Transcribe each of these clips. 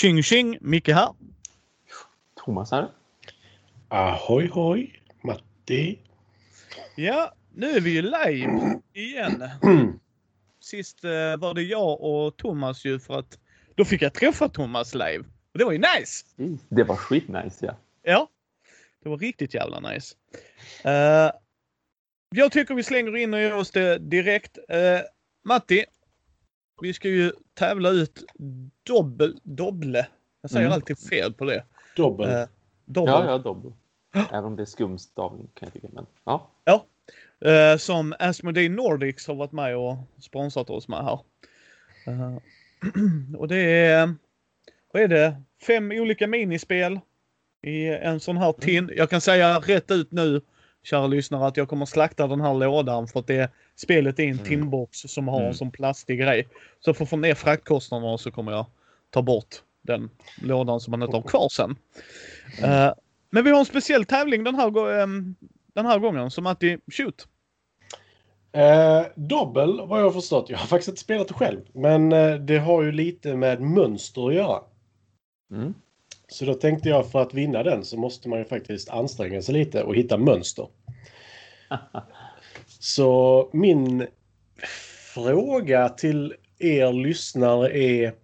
Tjing tjing! Micke här. Thomas här. Ahoy hoj! Matti. Ja, nu är vi ju live igen. Sist eh, var det jag och Thomas ju för att då fick jag träffa Thomas live. Och det var ju nice! Det var skitnice ja. Ja, det var riktigt jävla nice. Eh, jag tycker vi slänger in och gör oss det direkt. Uh, Matti, vi ska ju tävla ut dobbel, dobble. Jag säger Mm. alltid fel på det. Dobbel. Uh, dobbel. Ja, ja, dobbel. Även om det är skumstavning kan jag tycka. Men ja. Eh, som Asmodee Nordics har varit med och sponsrat oss med här. Eh, och det är, vad är det, fem olika minispel i en sån här tin. Jag kan säga rätt ut nu, kära lyssnare, att jag kommer slakta den här lådan för att det spelet är en Mm. tinbox som har en Mm. sån plastig grej. Så för att få ner fraktkostnaderna så kommer jag ta bort den lådan som man inte har kvar sen. Eh, men vi har en speciell tävling den här, ehm, den här gången, som alltid, shoot! Eh, dobbel vad jag har förstått. Jag har faktiskt inte spelat det själv. Men eh, det har ju lite med mönster att göra. Mm. Så då tänkte jag för att vinna den så måste man ju faktiskt anstränga sig lite och hitta mönster. Så min fråga till er lyssnare är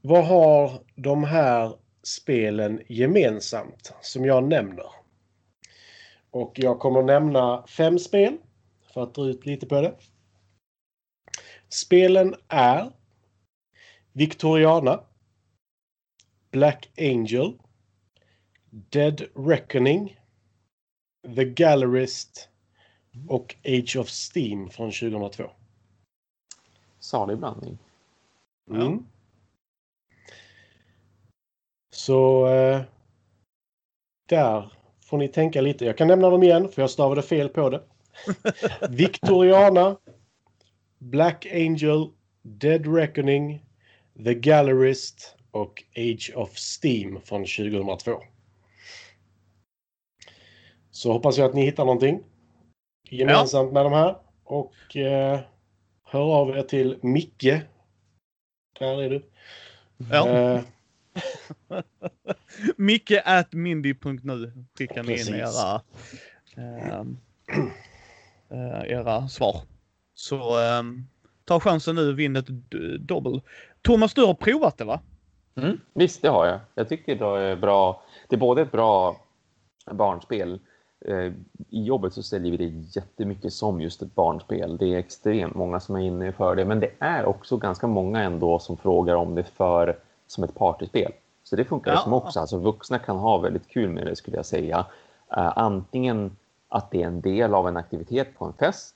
vad har de här spelen gemensamt som jag nämner? Och jag kommer nämna fem spel för att dra ut lite på det. Spelen är Victoriana, Black Angel, Dead Reckoning, The Gallerist och Age of Steam från 2002. Salig blandning. Mm. Så eh, där får ni tänka lite. Jag kan nämna dem igen för jag stavade fel på det. Victoriana, Black Angel, Dead Reckoning, The Gallerist och Age of Steam från 2002. Så hoppas jag att ni hittar någonting gemensamt med de här. Och eh, hör av er till Micke. Där är du. Ja. Eh, Micke at mindy.nu skickar ni in era, ehm, eh, era svar. Så ehm, ta chansen nu, vinn ett dobbel. Thomas, du har provat det va? Mm. Visst, det har jag. Jag tycker det är bra. Det är både ett bra barnspel. Eh, I jobbet så säljer vi det jättemycket som just ett barnspel. Det är extremt många som är inne för det, men det är också ganska många ändå som frågar om det för som ett partyspel. Så det funkar Ja. som också. Alltså vuxna kan ha väldigt kul med det skulle jag säga. Eh, antingen att det är en del av en aktivitet på en fest,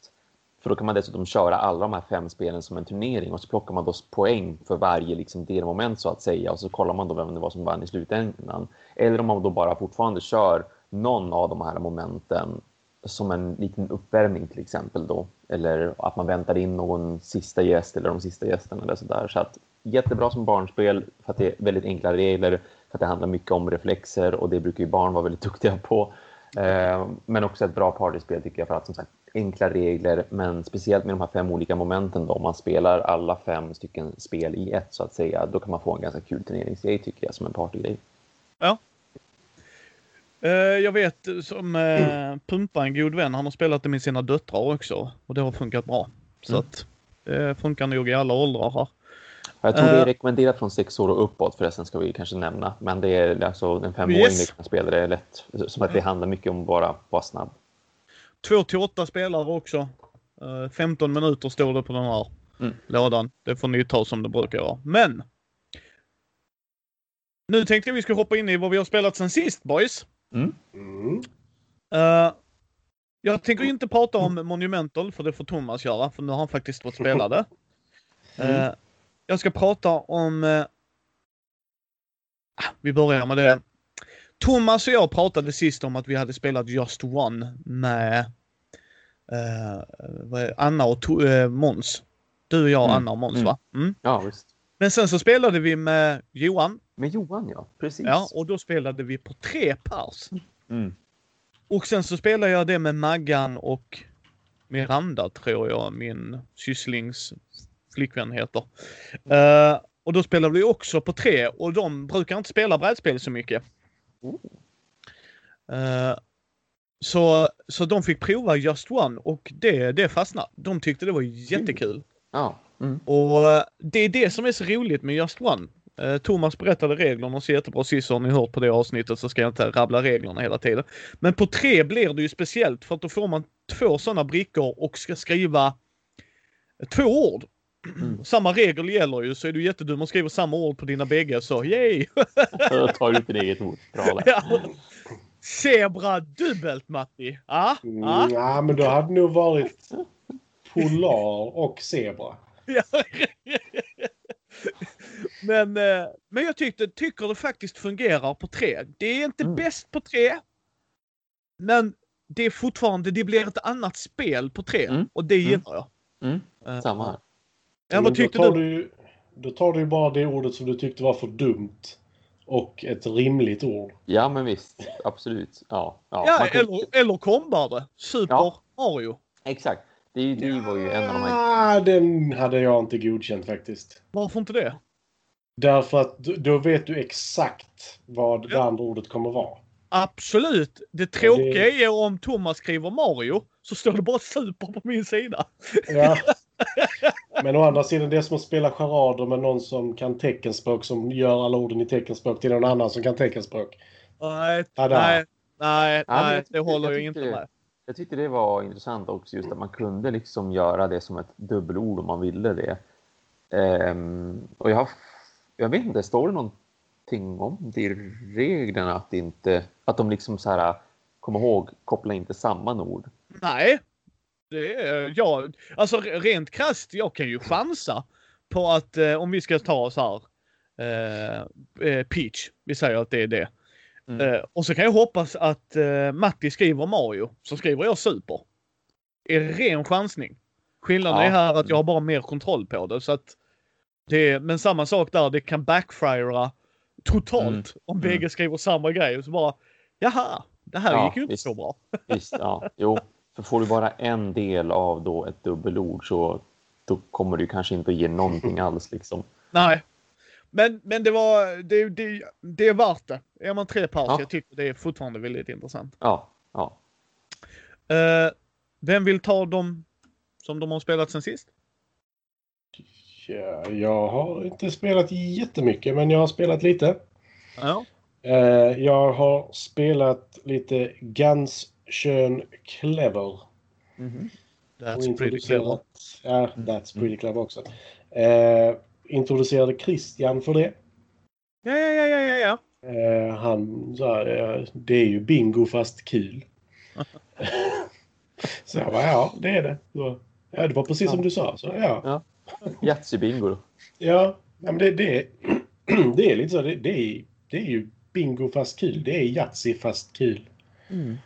för då kan man dessutom köra alla de här fem spelen som en turnering och så plockar man då poäng för varje liksom, delmoment så att säga och så kollar man då vem det var som vann i slutändan. Eller om man då bara fortfarande kör någon av de här momenten som en liten uppvärmning till exempel då. Eller att man väntar in någon sista gäst eller de sista gästerna eller sådär. Så att jättebra som barnspel för att det är väldigt enkla regler, för att det handlar mycket om reflexer och det brukar ju barn vara väldigt duktiga på. Eh, men också ett bra partyspel tycker jag för att som sagt enkla regler men speciellt med de här fem olika momenten då om man spelar alla fem stycken spel i ett så att säga då kan man få en ganska kul turneringsgrej tycker jag som en partygrej. Ja, jag vet som uh, Pumpa, en god vän, han har spelat det med sina döttrar också. Och det har funkat bra. Så Mm. att det funkar nog i alla åldrar här. Jag tror det Eh. är rekommenderat från sex år och uppåt förresten ska vi kanske nämna. Men det är alltså en femåring Yes. kan spela det lätt. Som att det handlar mycket om bara vara snabb. Två till åtta spelare också. Eh, 15 minuter står det på den här Mm. lådan. Det får ni ta som det brukar vara. Men! Nu tänkte jag vi skulle hoppa in i vad vi har spelat sen sist boys. Mm. mm. Eh, jag tänker inte prata om Monumental, för det får Thomas göra, för nu har han faktiskt fått spela det. Eh, jag ska prata om... ah, vi börjar med det. Thomas och jag pratade sist om att vi hade spelat Just One med? Anna och to- Måns. Du och jag, Anna och Måns va? Mm. Ja, visst. Men sen så spelade vi med Johan. Men Johan ja, precis. Ja, och då spelade vi på tre pers. Mm. Och sen så spelar jag det med Maggan och Miranda tror jag min sysslings flickvän heter. Eh, Och då spelar vi också på tre och de brukar inte spela brädspel så mycket. Oh. Eh, så, så de fick prova Just One och det, det fastnade. De tyckte det var jättekul. Ja. Mm. Och eh, det är det som är så roligt med Just One. Eh, Thomas berättade reglerna så jättebra sist har ni hört på det avsnittet så ska jag inte rabbla reglerna hela tiden. Men på tre blir det ju speciellt för att då får man två sådana brickor och ska skriva två ord. Mm. Samma regel gäller ju så är du jättedum och skriver samma ord på dina bägge så yay! Tar ut din eget ord. Bra. Ja. Zebra dubbelt Matti! Ja, Mm, ja. ja, men då hade det nog varit Polar och Zebra. Men, eh, men jag tyckte, tycker det faktiskt fungerar på tre. Det är inte Mm. bäst på tre. Men det är fortfarande, det blir ett annat spel på tre. Mm. Och det Mm. gillar jag. Mm. Eh, Samma här. Ja, Men vad tyckte då tar du? du? Då tar du ju bara det ordet som du tyckte var för dumt. Och ett rimligt ord. Ja, men visst. Absolut. Ja, ja. Ja, kan- eller, eller kombare. Super Ja. Mario. Exakt. Det, är ju- det var ju en av de här... Ah, den hade jag inte godkänt faktiskt. Varför inte det? Därför att då vet du exakt vad det andra ordet kommer vara. Absolut. Det tråkiga är om Thomas skriver Mario så står det bara super på min sida. Ja. Men å andra sidan, det är som att spela charader med någon som kan teckenspråk som gör alla orden i teckenspråk till någon annan som kan teckenspråk. Nej, Tada. nej, nej, nej det håller jag, jag inte med. Jag tyckte det var intressant också just att man kunde liksom göra det som ett dubbelord om man ville det. Ehm, och jag, har, jag vet inte, står det någonting om det i reglerna att, det inte, att de liksom så här, kom ihåg, koppla inte samman ord? Nej. Det är, ja, alltså rent krasst, jag kan ju chansa på att eh, om vi ska ta så här eh, eh, Peach, vi säger att det är det. Mm. Eh, och så kan jag hoppas att eh, Matti skriver Mario, så skriver jag Super. Är ren chansning. Skillnaden Ja. är här att jag har bara mer kontroll på det. Så att det men samma sak där, det kan backfira totalt Mm. om Mm. bägge skriver samma grej. Så bara, jaha, det här Ja, gick ju inte visst. så bra. Visst, ja. Jo, för får du bara en del av då ett dubbelord så då kommer du kanske inte att ge någonting alls liksom. Nej. Men, men det var, det, det, det är värt det. Är man tre pers, Ja. jag tycker det är fortfarande väldigt intressant. Ja, ja. Eh, vem vill ta dem som de har spelat sen sist? Ja, jag har inte spelat jättemycket, men jag har spelat lite. Ja. Eh, jag har spelat lite Guns Schön Clever. Mhm. That's pretty clever. Ja, that's pretty clever också. Eh, introducerade Christian för det. Ja, ja, ja, ja, ja, ja. Eh, han sa eh, det är ju bingo fast kul. så jag bara, ja det är det. Så, ja, det var precis som du sa. Så, ja, Yatzy-bingo då. ja, men det, det, det är lite så. Det, det, är, det är ju bingo fast kul. Det är Yatzy fast kul. Mm.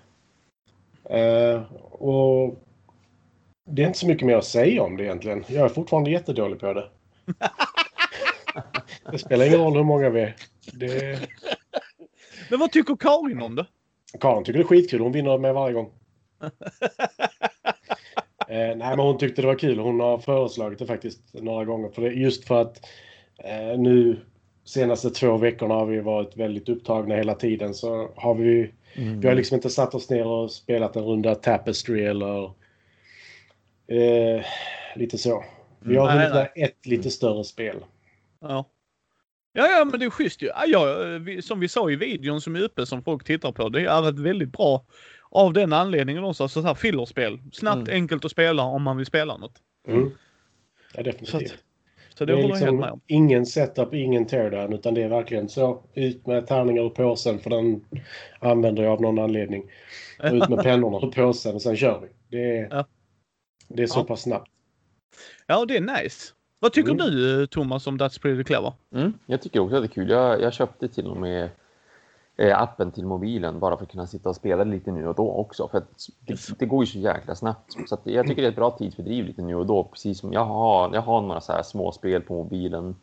Eh, och det är inte så mycket mer att säga om det egentligen. Jag är fortfarande jättedålig på det. det spelar ingen roll hur många vi är. Det, Men vad tycker Karin om det? Karin tycker det är skitkul. Hon vinner med varje gång. eh, nej, men hon tyckte det var kul. Hon har föreslagit det faktiskt några gånger. För det, just för att eh, nu senaste två veckorna har vi varit väldigt upptagna hela tiden. Så har vi, Mm. vi har liksom inte satt oss ner och spelat en runda Tapestry eller eh, lite så. Vi har Nej, hunnit nej. med ett lite större spel. Ja. Ja, ja, men det är schysst ju. Ja, som vi sa i videon som är uppe som folk tittar på. Det är ett väldigt bra av den anledningen också. Alltså så här fillerspel. Snabbt, Mm. enkelt att spela om man vill spela något. Mm. Ja, Så, definitivt. att, så det, Det är håller jag helt med liksom om. ingen setup, ingen teardown, utan det är verkligen så. Ut med tärningar ur påsen, för den använder jag av någon anledning. Och ut med pennorna ur påsen och sen kör vi. Det är, Ja. det är så Ja. pass snabbt. Ja, det är nice. Vad tycker Mm. du eh, Thomas om That's Pretty Clever? Mm, jag tycker också att det är kul. Jag, jag köpte till och med appen till mobilen bara för att kunna sitta och spela lite nu och då också. För det, det går ju så jäkla snabbt. Så att jag tycker det är ett bra tidsfördriv lite nu och då. Precis som jag har, jag har några så här små spel på mobilen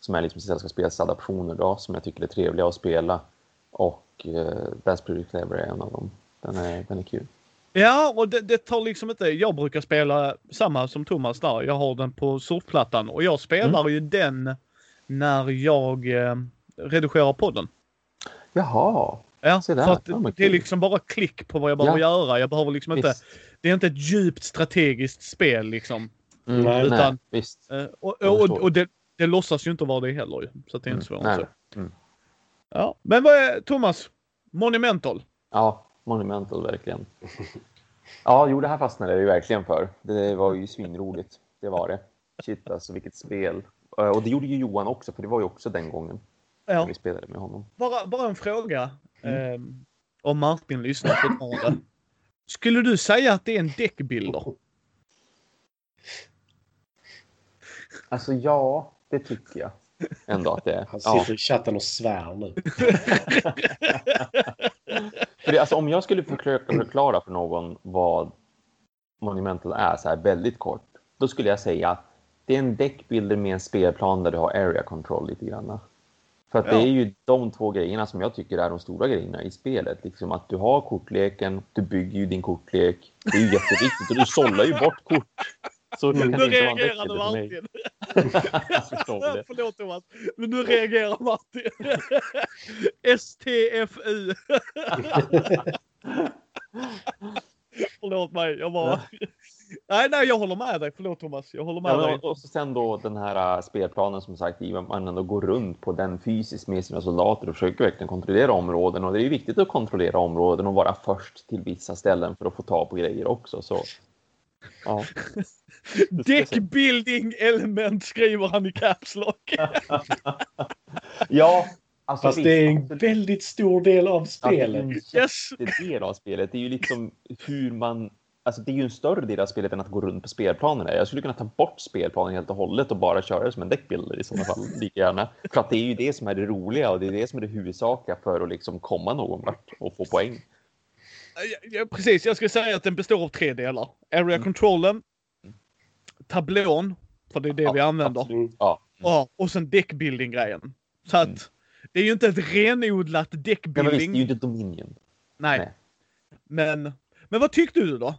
som är liksom sällskapsspelsadaptioner då, som jag tycker är trevliga att spela. Och eh, That's Pretty Clever är en av dem. Den är, den är kul. Ja, och det, det tar liksom inte... Jag brukar spela samma som Thomas där. Jag har den på surfplattan och jag spelar ju den när jag eh, redigerar podden. Jaha, Ja, Se där. för att men det är liksom bara klick på vad jag behöver Ja. göra. Jag behöver liksom inte, det är inte ett djupt strategiskt spel liksom. Mm, Nej. nej, Utan- visst. Eh, och, och, förstår. och det, det låtsas ju inte vara det heller ju. Så det är inte Mm, svårare än nej. så. Mm. Ja, men vad är, Thomas? Monumental. Ja, monumental verkligen. Ja, jo, det här fastnade jag ju verkligen för. Det var ju svinroligt. Det var det. Shit alltså, vilket spel. Eh, Och det gjorde ju Johan också, för det var ju också den gången Ja, vi spelade med honom. bara, bara en fråga. Mm. Eh, om Martin lyssnar fortfarande. Skulle du säga att det är en däckbilder? Alltså ja, det tycker jag ändå att det är. Han Ja. sitter i chatten och svär nu. För det, alltså, om jag skulle förklara för någon vad Monumental är så här väldigt kort, då skulle jag säga att det är en deckbilder med en spelplan där du har area control lite grann. För att Ja. det är ju de två grejerna som jag tycker är de stora grejerna i spelet. Liksom att du har kortleken, du bygger ju din kortlek. Det är ju jätteviktigt och du sållar ju bort kort. Så Nu för mig. Martin. Förlåt Thomas. Men nu reagerar Martin. STFU. Förlåt mig. Jag bara... Nej, nej, jag håller med dig. Förlåt Thomas. Jag håller med Ja, dig. och så sen då den här äh, spelplanen som sagt, man ändå går runt på den fysiskt med sina soldater och försöker verkligen kontrollera områden. Och det är viktigt att kontrollera områden och vara först till vissa ställen för att få ta på grejer också. Så, ja. Deckbuilding element skriver han i Caps Lock. ja, alltså Fast visst, det är en absolut. väldigt stor del av Ja, det är spelet. en Yes. jättedel av spelet. Det är ju liksom hur man... Alltså det är ju en större del av spelet än att gå runt på spelplanerna. Jag skulle kunna ta bort spelplanen helt och hållet och bara köra det som en deckbilder i sådana fall. Lika gärna. För att det är ju det som är det roliga och det är det som är det huvudsakliga för att liksom komma någon vart och få poäng. Ja, ja, precis, jag skulle säga att den består av tre delar. Area Mm. controlen, tablån, för det är det vi använder. Absolut. Mm. Ja. Ja, och sen deckbuilding-grejen. Så att Mm. Det är ju inte ett renodlat men visst, det deckbuilding. är ju inte Dominion. Nej. nej. Men, men vad tyckte du då?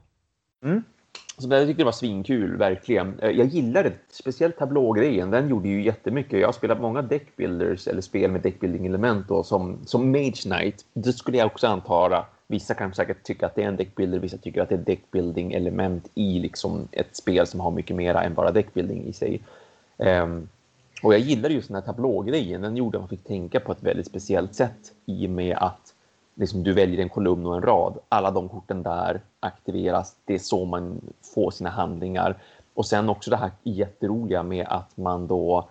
Så jag tyckte det var svinkul, verkligen. Eh, Jag gillade speciellt tablågrejen. Den gjorde ju jättemycket. Jag har spelat många deckbuilders eller spel med deckbuilding-element då, som, som Mage Knight. Det skulle jag också anta. Vissa kan säkert tycka att det är en deckbuilder, vissa tycker att det är deckbuilding-element i liksom ett spel som har mycket mer än bara deckbuilding i sig. Ehm, och jag gillade just den här tablågrejen. Den gjorde att man fick tänka på ett väldigt speciellt sätt i och med att liksom, du väljer en kolumn och en rad. Alla de korten där aktiveras. Det är så man får sina handlingar. Och sen också det här jätteroliga med att man då...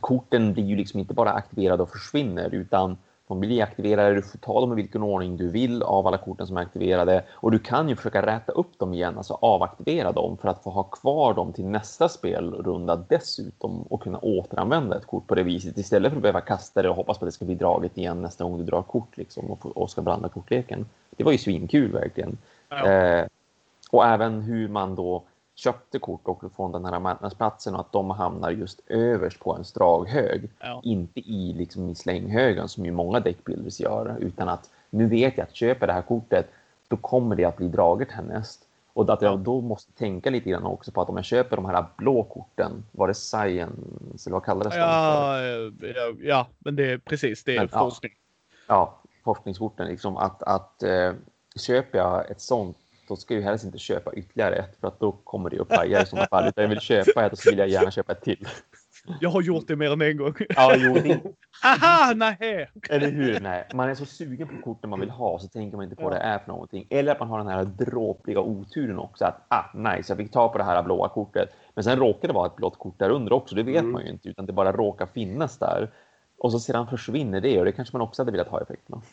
Korten blir ju liksom inte bara aktiverade och försvinner utan de blir aktiverade, du får ta dem i vilken ordning du vill av alla korten som är aktiverade och du kan ju försöka räta upp dem igen, alltså avaktivera dem för att få ha kvar dem till nästa spelrunda dessutom och kunna återanvända ett kort på det viset istället för att behöva kasta det och hoppas på att det ska bli draget igen nästa gång du drar kort liksom och, och ska blanda kortleken. Det var ju svinkul verkligen. Ja. Eh, och även hur man då köpte kort och från den här marknadsplatsen och att de hamnar just överst på en straghög. Ja. Inte i, liksom, i slänghögen som ju många deckbuilders gör, utan att nu vet jag att köper det här kortet, då kommer det att bli draget härnäst. Och att jag då måste tänka lite grann också på att om jag köper de här blå korten, var det science, eller vad kallades de? för? Ja, ja, ja, men det är precis, det är Men, ja. forskning. ja, forskningskorten, liksom att, att eh, köper jag ett sånt, då ska jag ju helst inte köpa ytterligare ett, för att då kommer det att paja i sådana fall. Utan jag vill köpa ett och så vill jag gärna köpa ett till. Jag har gjort det mer än en gång. Ja, jo, det, Haha, nej! eller hur? Nej, man är så sugen på korten man vill ha så tänker man inte på vad det är för någonting. Eller att man har den här dråpliga oturen också. Att ah, nice, jag fick ta på det här blåa kortet. Men sen råkar det vara ett blått kort där under också. Det vet Mm. man ju inte, utan det bara råkar finnas där. Och så sedan försvinner det och det kanske man också hade velat ha effekten av.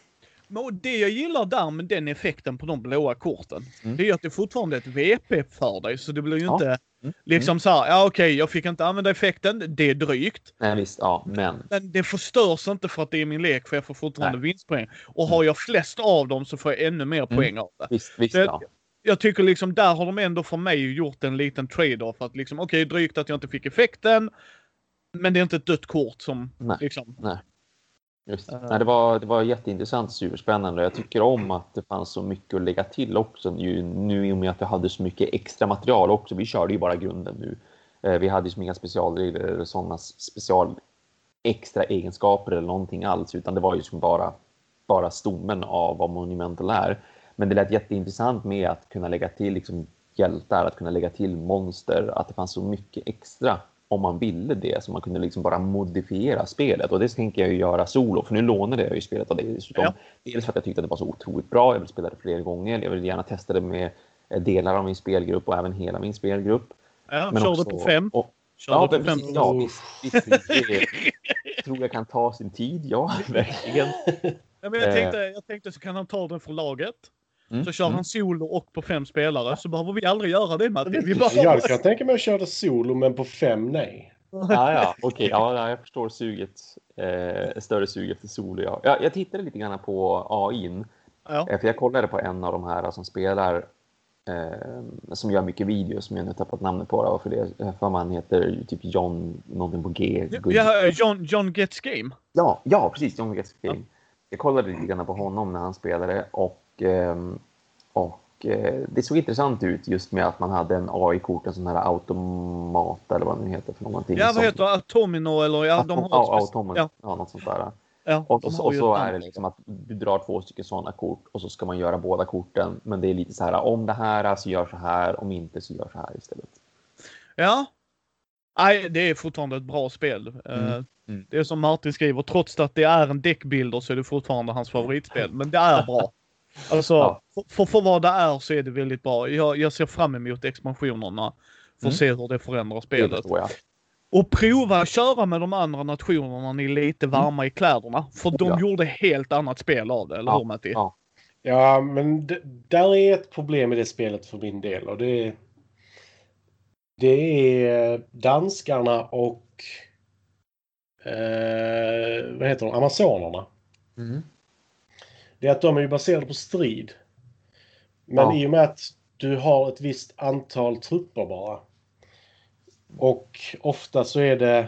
Men det jag gillar där med den effekten på de blåa korten, Mm. det är att det fortfarande är ett VP för dig. Så det blir ju Ja. inte Mm. liksom så här, ja okej, jag fick inte använda effekten, det är drygt. Nej, visst, ja, men Men det förstörs inte för att det är min lek, för jag får fortfarande Nej. vinstpoäng. Och har jag flest av dem så får jag ännu mer Mm. poäng av det. visst, visst, Det- ja. Jag tycker liksom där har de ändå för mig gjort en liten trade-off. Att liksom, okej, drygt att jag inte fick effekten. Men det är inte ett dött kort som Nej. liksom... Just. Nej, det, var, det var jätteintressant, superspännande. Jag tycker om att det fanns så mycket att lägga till också nu, nu i och med att vi hade så mycket extra material också. Vi körde ju bara grunden nu. Eh, vi hade ju inga specialregler eller sådana special extra egenskaper eller någonting alls, utan det var ju som bara, bara stommen av vad Monumental är. Men det lät jätteintressant med att kunna lägga till liksom hjältar, att kunna lägga till monster, att det fanns så mycket extra om man ville det, så man kunde liksom bara modifiera spelet. Och det tänker jag ju göra solo, för nu lånade jag ju spelet av dig dessutom. Ja. Dels för att jag tyckte att det var så otroligt bra, jag vill spela det fler gånger, jag vill gärna testa det med eh, delar av min spelgrupp och även hela min spelgrupp. Ja, Men kör också, på fem? Och, kör ja, på fem? ja visst, visst, det tror jag kan ta sin tid, ja, verkligen. Ja, men jag, tänkte, jag tänkte så kan han ta den från laget. Mm. Så kör mm. han solo och på fem spelare så behöver vi aldrig göra det Matti. Vi bara... Jag kan tänka mig att köra solo men på fem nej. ja, ja, okej. Okay. Ja, jag förstår suget. Eh, större sug efter solo. Ja. Jag, jag tittade lite grann på AI. Ja. Eh, för jag kollade på en av de här som spelar eh, som gör mycket videos som jag nu tappat namnet på. Då, för det för man heter typ John någonting på G. Ja, John, John Gets Game. Ja, ja, precis. John Gets Game. Ja. Jag kollade lite grann på honom när han spelade och och eh, det såg intressant ut just med att man hade en AI-kort, en sån här automat eller vad det nu heter för någonting. Ja, vad heter det? Automino eller ja, de har ja, Automino, ja. ja, något sånt där. Ja, och, och, och så är det liksom att du drar två stycken sådana kort och så ska man göra båda korten. Men det är lite så här, om det här så gör så här, om inte så gör så här istället. Ja. Nej, det är fortfarande ett bra spel. Mm. Uh, mm. Det är som Martin skriver, trots att det är en däckbilder så är det fortfarande hans favoritspel. Men det är bra. Alltså, ja. för, för vad det är så är det väldigt bra. Jag, jag ser fram emot expansionerna. För att mm. se hur det förändrar spelet. Det och prova att köra med de andra nationerna när ni är lite mm. varma mm. i kläderna. För de ja. gjorde helt annat spel av det, eller ja. hur Matti? Ja, ja men där är ett problem i det spelet för min del. Och det, det är danskarna och eh, vad heter de? Amazonerna. Mm det är att de är baserade på strid. Men ja. i och med att du har ett visst antal trupper bara. Och ofta så är det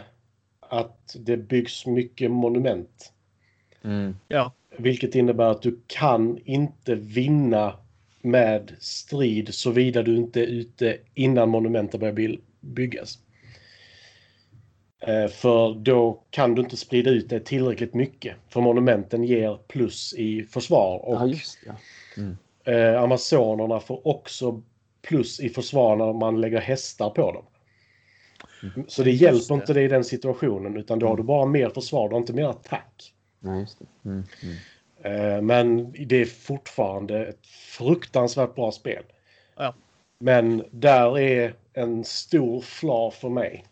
att det byggs mycket monument. Mm. Ja. Vilket innebär att du kan inte vinna med strid såvida du inte är ute innan monumenten börjar byggas. Eh, för då kan du inte sprida ut det tillräckligt mycket. För monumenten ger plus i försvar. Och ja, just ja. Mm. Eh, Amazonerna får också plus i försvar när man lägger hästar på dem. Mm. Så det hjälper det. inte dig i den situationen utan då har du mm. bara mer försvar, du har inte mer attack. Nej, just det. Mm. Mm. Eh, men det är fortfarande ett fruktansvärt bra spel. Ja. Men där är en stor fla för mig.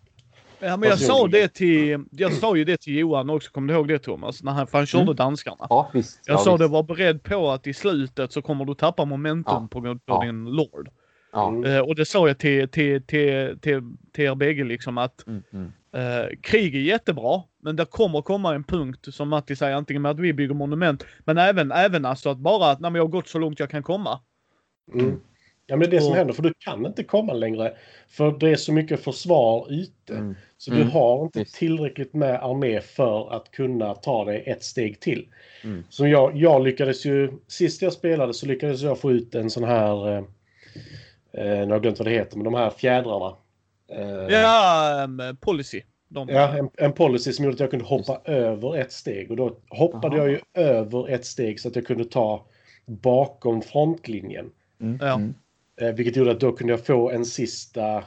Ja, men jag sa det till, jag sa ju det till Johan också, kommer du ihåg det Thomas? När han, för han körde mm. danskarna. Ja, visst. Jag ja, sa visst. det, var beredd på att i slutet så kommer du tappa momentum ja. på grund av ja. din Lord. Ja. Uh, och det sa jag till, till, till, till, till er bägge liksom att mm, mm. Uh, krig är jättebra, men det kommer komma en punkt som Matti säger, antingen med att vi bygger monument, men även, även alltså att bara att när jag har gått så långt jag kan komma. Mm. Ja, men det är det som händer, för du kan inte komma längre. För det är så mycket försvar ute. Mm. Så mm. du har inte Visst. tillräckligt med armé för att kunna ta dig ett steg till. Mm. Så jag, jag lyckades ju, sist jag spelade så lyckades jag få ut en sån här, eh, eh nu har jag glömt vad det heter, men de här fjädrarna. Eh, ja, um, policy. De... Ja, en, en, policy som gjorde att jag kunde hoppa Just. över ett steg. Och då hoppade Aha. jag ju över ett steg så att jag kunde ta bakom frontlinjen. Mm. Ja. Mm. Eh, vilket gjorde att då kunde jag få en sista,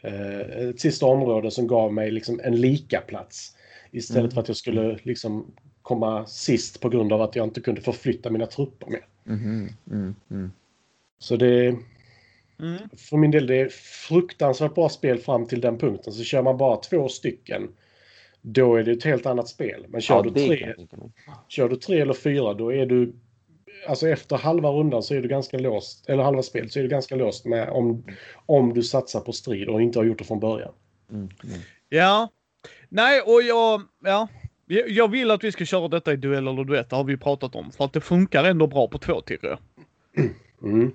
eh, ett sista område som gav mig liksom en lika plats. Istället mm. för att jag skulle liksom komma sist på grund av att jag inte kunde förflytta mina trupper mer. Mm. Mm. mm. Så det... Mm. För min del, det är fruktansvärt bra spel fram till den punkten. Så kör man bara två stycken, då är det ett helt annat spel. Men kör, ja, du, tre, kör du tre eller fyra, då är du alltså efter halva rundan så är du ganska låst, eller halva spelet så är du ganska låst med om, om du satsar på strid och inte har gjort det från början. Mm, mm. Ja. Nej, och jag, ja. Jag vill att vi ska köra detta i duell eller duett, det har vi pratat om. För att det funkar ändå bra på två tycker jag. Mm.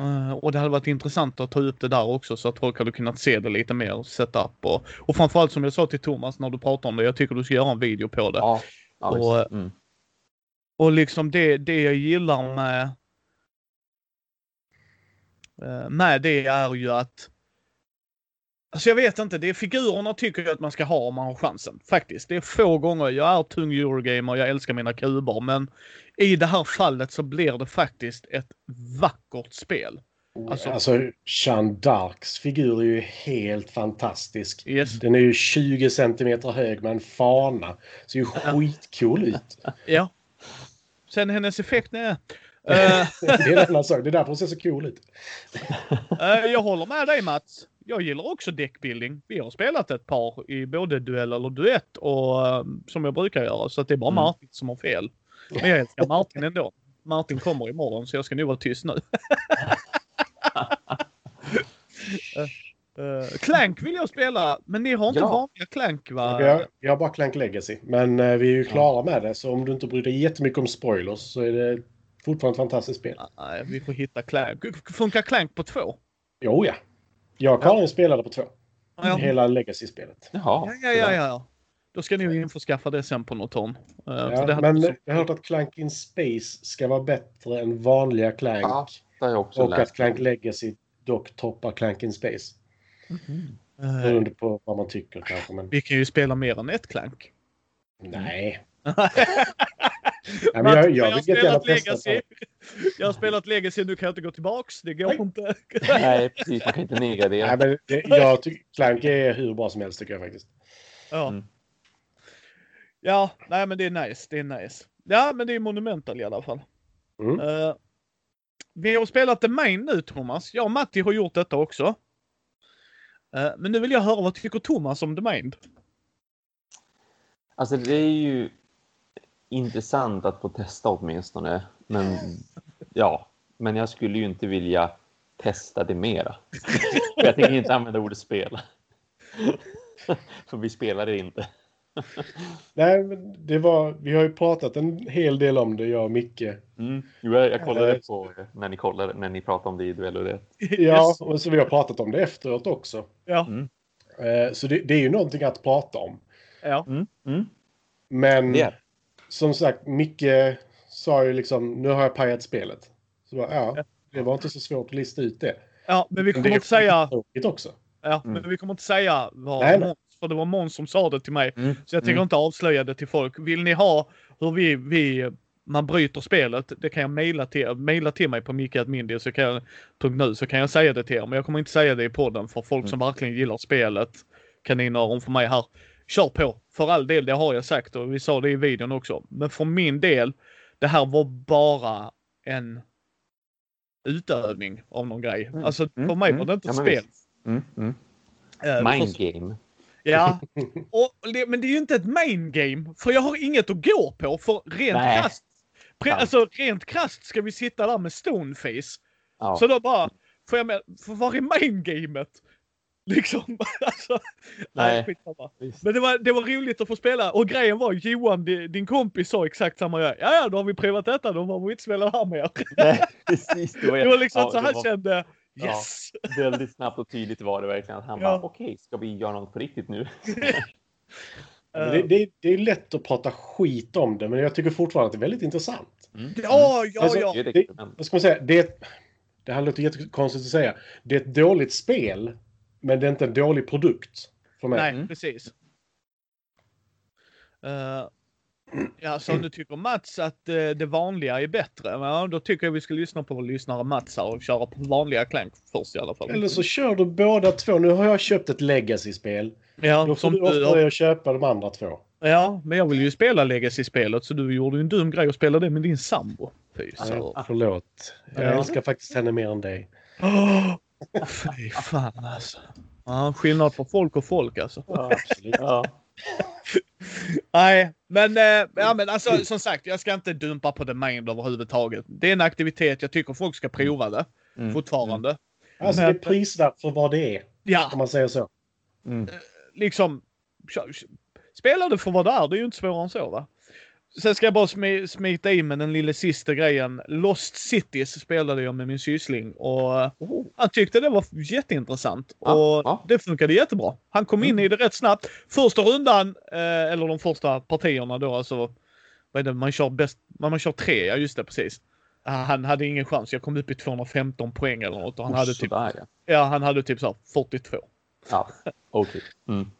Uh, och det hade varit intressant att ta upp det där också så att folk hade kunnat se det lite mer, setup och, och framförallt som jag sa till Thomas när du pratade om det, jag tycker du ska göra en video på det. Ja, ja, och, mm. Och liksom det, det jag gillar med eh, med det är ju att Alltså jag vet inte, det är figurerna tycker jag att man ska ha om man har chansen. Faktiskt. Det är få gånger, jag är tung Eurogamer, jag älskar mina kuber, men i det här fallet så blir det faktiskt ett vackert spel. Alltså, Alltså- alltså Jeanne d'Arcs figur är ju helt fantastisk. Yes. Den är ju 20 centimeter hög med en fana. Ser ju skitcool ut. Ja. Sen hennes effekt, nej. Eh, det är en annan sak. Det är därför hon ser så cool ut. eh, jag håller med dig Mats. Jag gillar också deckbuilding. Vi har spelat ett par i både duell eller duett och eh, som jag brukar göra. Så att det är bara Mm. Martin som har fel. Men jag älskar Martin ändå. Martin kommer imorgon så jag ska nog vara tyst nu. Eh, Clank vill jag spela, men ni har inte Ja. vanliga Clank va? Vi har, vi har bara Clank Legacy. Men eh, vi är ju klara med det. Så om du inte bryr dig jättemycket om spoilers så är det fortfarande ett fantastiskt spel. Nej, vi får hitta Clank. Funkar Clank på två? Jo ja. Jag och Karin spelade på två. Ja. Hela Legacy-spelet. Jaha. Ja, ja, ja, ja. Då ska ni ju införskaffa det sen på något hörn. Eh, för Ja, men så- jag har hört att Clank in Space ska vara bättre än vanliga Clank. Ja, Det har jag också och läst. att Clank Legacy dock toppar Clank in Space. Eh, Beroende på vad man tycker kanske. Men vi kan ju spela mer än ett Clank. nej. Nej, men jag, jag har vill jättegärna spelat. Legacy. Jag har spelat Legacy, nu kan jag inte gå tillbaks. Det går Nej. inte. Nej, precis. Man kan inte nega det. Nej, men det, jag tycker Clank är hur bra som helst tycker jag faktiskt. Ja. Mm. ja, nej men det är nice. Det är nice. Ja, men det är Monumental i alla fall. Mm. Eh, vi har spelat The Main nu Thomas. Jag och Matti har gjort detta också. Eh, men nu vill jag höra vad tycker Thomas om The Mind? Alltså det är ju intressant att få testa åtminstone. Men ja, men jag skulle ju inte vilja testa det mera. Jag tänker inte använda ordet spela. För vi spelar det inte. Nej, men det var, vi har ju pratat en hel del om det, jag och Micke. Mm. Jo, jag, jag kollade på när ni kollade, när ni pratade om det i duell och det. Ja, Yes. och så vi har pratat om det efteråt också. Ja. Mm. Eh, Så det, det är ju någonting att prata om. ja. Mm. Mm. Men är. som sagt, Micke sa ju liksom, nu har jag pajat spelet. Så bara, ja, det var inte så svårt att lista ut det. Ja, men vi kommer inte säga... också. Ja, Mm. men vi kommer inte säga vad Nej, nej. Måns, för det var Måns som sa det till mig. Mm. Så jag tänker Mm. inte avslöja det till folk. Vill ni ha hur vi, vi man bryter spelet, det kan jag mejla till, mejla till mig på mickeadmindy så kan jag, .nu så kan jag säga det till er. Men jag kommer inte säga det i podden för folk som verkligen gillar spelet. Kaninöron för mig här. Kör på! För all del, det har jag sagt och vi sa det i videon också. Men för min del, det här var bara en utövning av någon grej. Mm. Alltså för Mm. mig var Mm. det inte Ja, spel. Mm. Mm. Eh, Mind för- game. Ja, och det, men det är ju inte ett main game. För jag har inget att gå på. För rent Nej. krasst, pre, alltså rent krasst ska vi sitta där med stoneface. Ja. Så då bara, får jag med, för vad är main gamet? Liksom, alltså. Nej. Men det var, det var roligt att få spela. Och grejen var, Johan, di- din kompis sa exakt samma grej. Ja, ja, då har vi provat detta. Då var vi inte spela här mer. Nej, precis. Det var, Det var liksom ja, så det han var kände, Ja. yes! väldigt snabbt och tydligt var det verkligen. Att han Ja. bara, okej, ska vi göra något på riktigt nu? Men Det, det, det är lätt att prata skit om det, men jag tycker fortfarande att det är väldigt intressant. Mm. Ja, ja, Alltså, ja. Det. Vad ska man säga? Det, det här låter jättekonstigt att säga. Det är ett dåligt spel, men det är inte en dålig produkt. För mig. Nej, Mm. precis. Uh, ja, så nu tycker Mats att eh, det vanliga är bättre. Ja, då tycker jag vi ska lyssna på vår lyssnare Mats här och köra på vanliga Clank först i alla fall. Eller så kör du båda två. Nu har jag köpt ett Legacy-spel. ja, Då får du dig att köpa de andra två. ja, men jag vill ju spela Legacy-spelet så du gjorde ju en dum grej att spela det med din sambo. Fy så. Ja, förlåt. Jag Ja. älskar faktiskt henne mer än dig. Oh, fy fan alltså. Ja, skillnad på folk och folk alltså. Ja, absolut. Ja. Nej, men, eh, ja, men alltså, som sagt, jag ska inte dumpa på The Mind överhuvudtaget. Det är en aktivitet, jag tycker folk ska prova det Mm. fortfarande. Alltså det är prisvärt för vad det är, Ja, om man säger så. Mm. liksom. kö- kö- Spela det för vad det är, det är ju inte svårare än så va. Sen ska jag bara smi- smita in med den lilla sista grejen. Lost Cities spelade jag med min syssling och eh, han tyckte det var jätteintressant. Ja, och ja. det funkade jättebra. Han kom in Mm. i det rätt snabbt. Första rundan, eh, eller de första partierna då, alltså. Vad är det, man kör bäst, man man kör tre, ja just det precis. Ah, Han hade ingen chans. Jag kom upp i 215 poäng eller något och han hade typ, Sådär, ja. ja han hade typ så här 42. Ja, okej. Mm.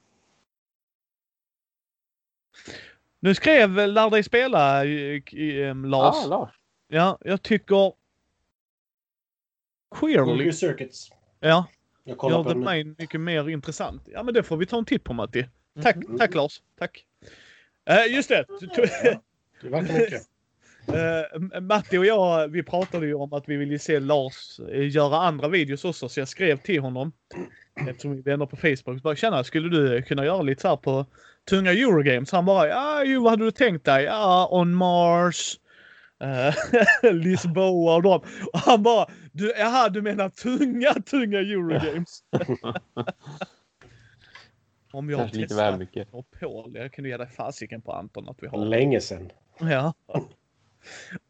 Nu skrev Lär dig spela eh, Lars. Ah, Lars. Ja, jag tycker Queerly. Circuits. Ja, Jag kollar gör det mig mycket mer intressant. Ja, men det får vi ta en titt på Matti. Tack, Mm. tack Lars. Tack. Eh, just det. Det verkar mycket. Uh, Matti och jag, vi pratade ju om att vi ville se Lars göra andra videos också, så jag skrev till honom. Eftersom vi är vänner på Facebook. Bara, Tjena, skulle du kunna göra lite så här på tunga Eurogames? Han bara, ja, jo, vad hade du tänkt dig? Ja, On Mars. Uh, Lisboa och dem. Och han bara, du, jaha, du menar tunga, tunga Eurogames? Om jag Kanske lite väl mycket. Paul, jag kunde ge dig fasiken på Anton att vi har. Länge sedan. Ja.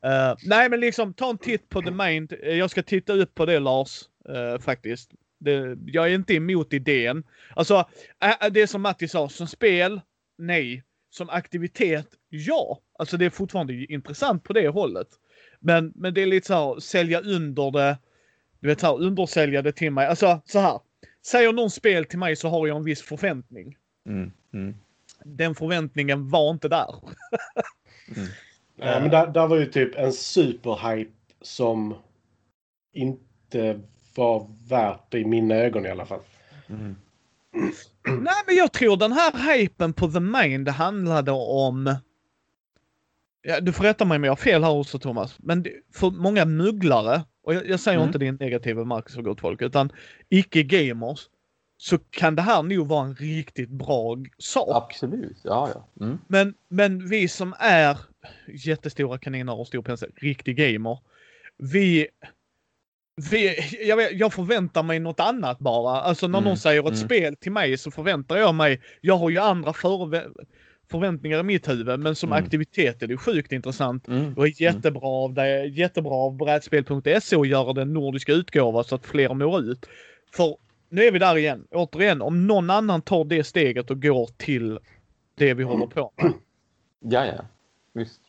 Eh, nej, men liksom ta en titt på The Mind. Jag ska titta upp på det Lars, eh, faktiskt. Det, jag är inte emot idén. Alltså, det som Matti sa, som spel, nej. Som aktivitet, ja. Alltså det är fortfarande intressant på det hållet. Men, men det är lite så här, sälja under det. Du vet så här, undersälja det till mig. Alltså så här. Säger någon spel till mig så har jag en viss förväntning. Mm. Mm. Den förväntningen var inte där. Nej, men där, där var ju typ en superhype som inte var värt det i mina ögon i alla fall. Mm. Nej, men jag tror den här hypen på The Mind handlade om... Ja, du får rätta mig om jag har fel här också Thomas. Men det- för många mugglare, och jag, jag säger Mm. inte det i en negativ bemärkelse för gott folk, utan icke-gamers. Så kan det här nog vara en riktigt bra sak. Absolut. Ja, ja. Mm. Men, men vi som är jättestora kaniner och stor pensel, riktig gamer. Vi, vi jag, vet, jag förväntar mig något annat bara. Alltså när Mm, någon säger ett mm. spel till mig så förväntar jag mig, jag har ju andra förvä- förväntningar i mitt huvud men som Mm. aktivitet är det sjukt intressant. Mm. Det är jättebra av det, jättebra av brädspel.se att göra den nordiska utgåva så att fler når ut. För nu är vi där igen. Återigen, om någon annan tar det steget och går till det vi håller på med. Ja, ja. Visst.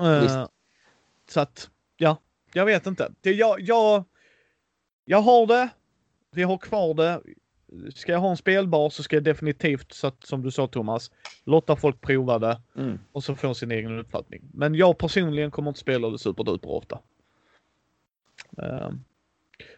Eh, Visst. Så att, ja, jag vet inte. Det, jag, jag, jag har det. Vi har kvar det. Ska jag ha en spelbar så ska jag definitivt, så att, som du sa Thomas, låta folk prova det Mm. och så få sin egen uppfattning. Men jag personligen kommer inte spela det superduper ofta. Eh,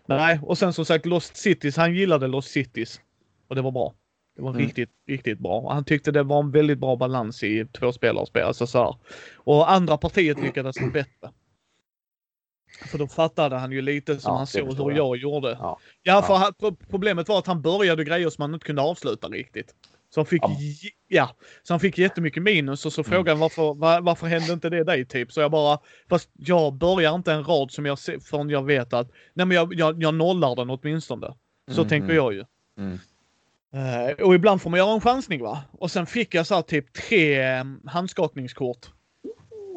nej, och sen som sagt Lost Cities, han gillade Lost Cities. Och det var bra. Det var Mm. riktigt, riktigt bra. Han tyckte det var en väldigt bra balans i två spelarspel. Alltså så här. Och andra partiet lyckades bättre. För då fattade han ju lite som Ja, han såg hur jag. jag gjorde. Ja. Ja, för han- pro- problemet var att han började grejer som han inte kunde avsluta riktigt. Så han fick, Ja. ja, så han fick jättemycket minus och så Mm. frågade han varför, var, varför hände inte det dig typ? Så jag bara, fast jag börjar inte en rad som jag ser förrän jag vet att, nej men jag, jag, jag nollar den åtminstone. Så Mm, tänker mm. jag ju. Mm. Eh, och ibland får man göra en chansning va? Och sen fick jag så här typ tre eh, handskakningskort.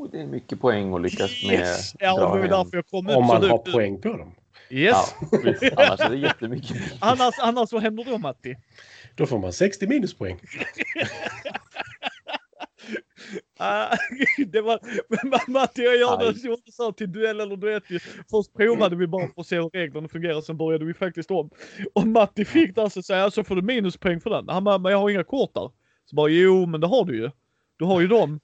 Oh, det är mycket poäng att lyckas med. Yes! Ja, det därför jag kom Om så man har högt upp. poäng på dem. Yes! Ja, visst. Annars är det jättemycket. Annars, annars vad händer då Matti? Då får man 60 minuspoäng. Ah, det var, Matti och jag gjorde så till duell eller duett. ju. Först provade vi bara för att se hur reglerna fungerar, sen började vi faktiskt om. Och Matti fick där så säga så får du minuspoäng för den. Han bara, men jag har inga kort där. Så bara, jo men det har du ju. Du har ju dem.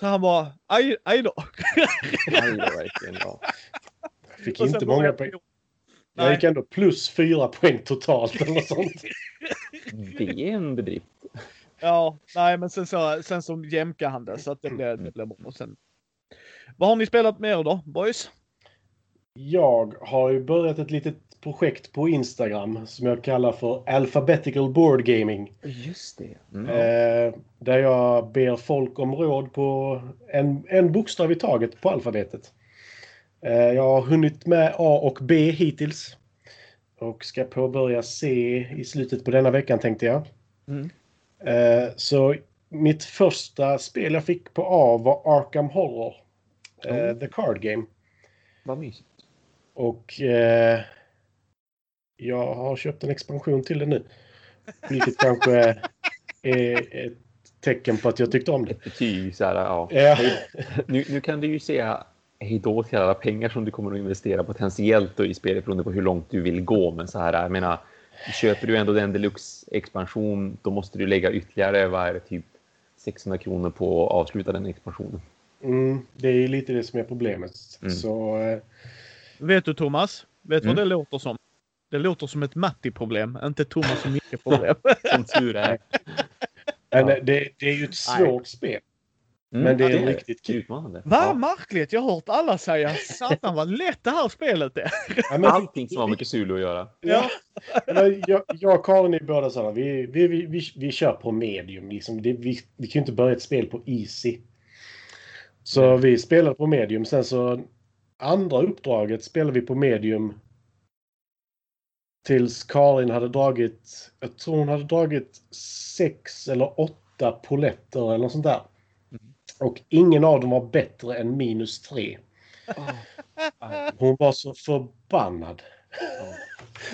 Så han bara, aj, aj då. Nej, det är verkligen. Ja. Jag fick inte många poäng. om. Jag Nej. gick ändå plus fyra poäng totalt eller sånt. Det är en bedrift. Ja, nej men sen så, sen så jämkade han det så att det blev, det blev bra. Och sen... Vad har ni spelat med er då, boys? Jag har ju börjat ett litet projekt på Instagram som jag kallar för Alphabetical Board Gaming. Just det. Mm. Eh, där jag ber folk om råd på en, en bokstav i taget på alfabetet. Eh, jag har hunnit med A och B hittills. Och ska påbörja C i slutet på denna veckan tänkte jag. Mm. Eh, så mitt första spel jag fick på A var Arkham Horror. Oh. The Card Game. Vad mysigt. Och eh, jag har köpt en expansion till det nu. Vilket kanske är ett tecken på att jag tyckte om det. Ett betyg så här, ja. Ja. Nu, nu kan du ju säga hej då till alla pengar som du kommer att investera potentiellt då i spelet beroende på hur långt du vill gå. Men så här, jag menar, köper du ändå den deluxe-expansion, då måste du lägga ytterligare, vad är det, typ 600 kronor på att avsluta den expansionen. Mm, det är ju lite det som är problemet. Mm. Så, eh, Vet du Thomas? Vet du Mm. vad det låter som? Det låter som ett Matti-problem, inte Thomas och Micke-problem. Som tur är. men eh, det, det är ju ett Nej. svårt spel. Mm, Men det är det riktigt kul. Utmanande. Vad Ja. märkligt! Jag har hört alla säga satan vad lätt det här spelet är. Ja, men, Allting som har med Cthulhu att göra. Ja, jag, jag och Karin är båda sådana. Vi, vi, vi, vi, vi kör på medium. Liksom. Det, vi, vi kan ju inte börja ett spel på easy. Så vi spelade på medium. Sen så andra uppdraget spelade vi på medium. Tills Karin hade dragit, jag tror hon hade dragit sex eller åtta poletter eller något sånt där. Och ingen av dem var bättre än minus tre. Hon var så förbannad.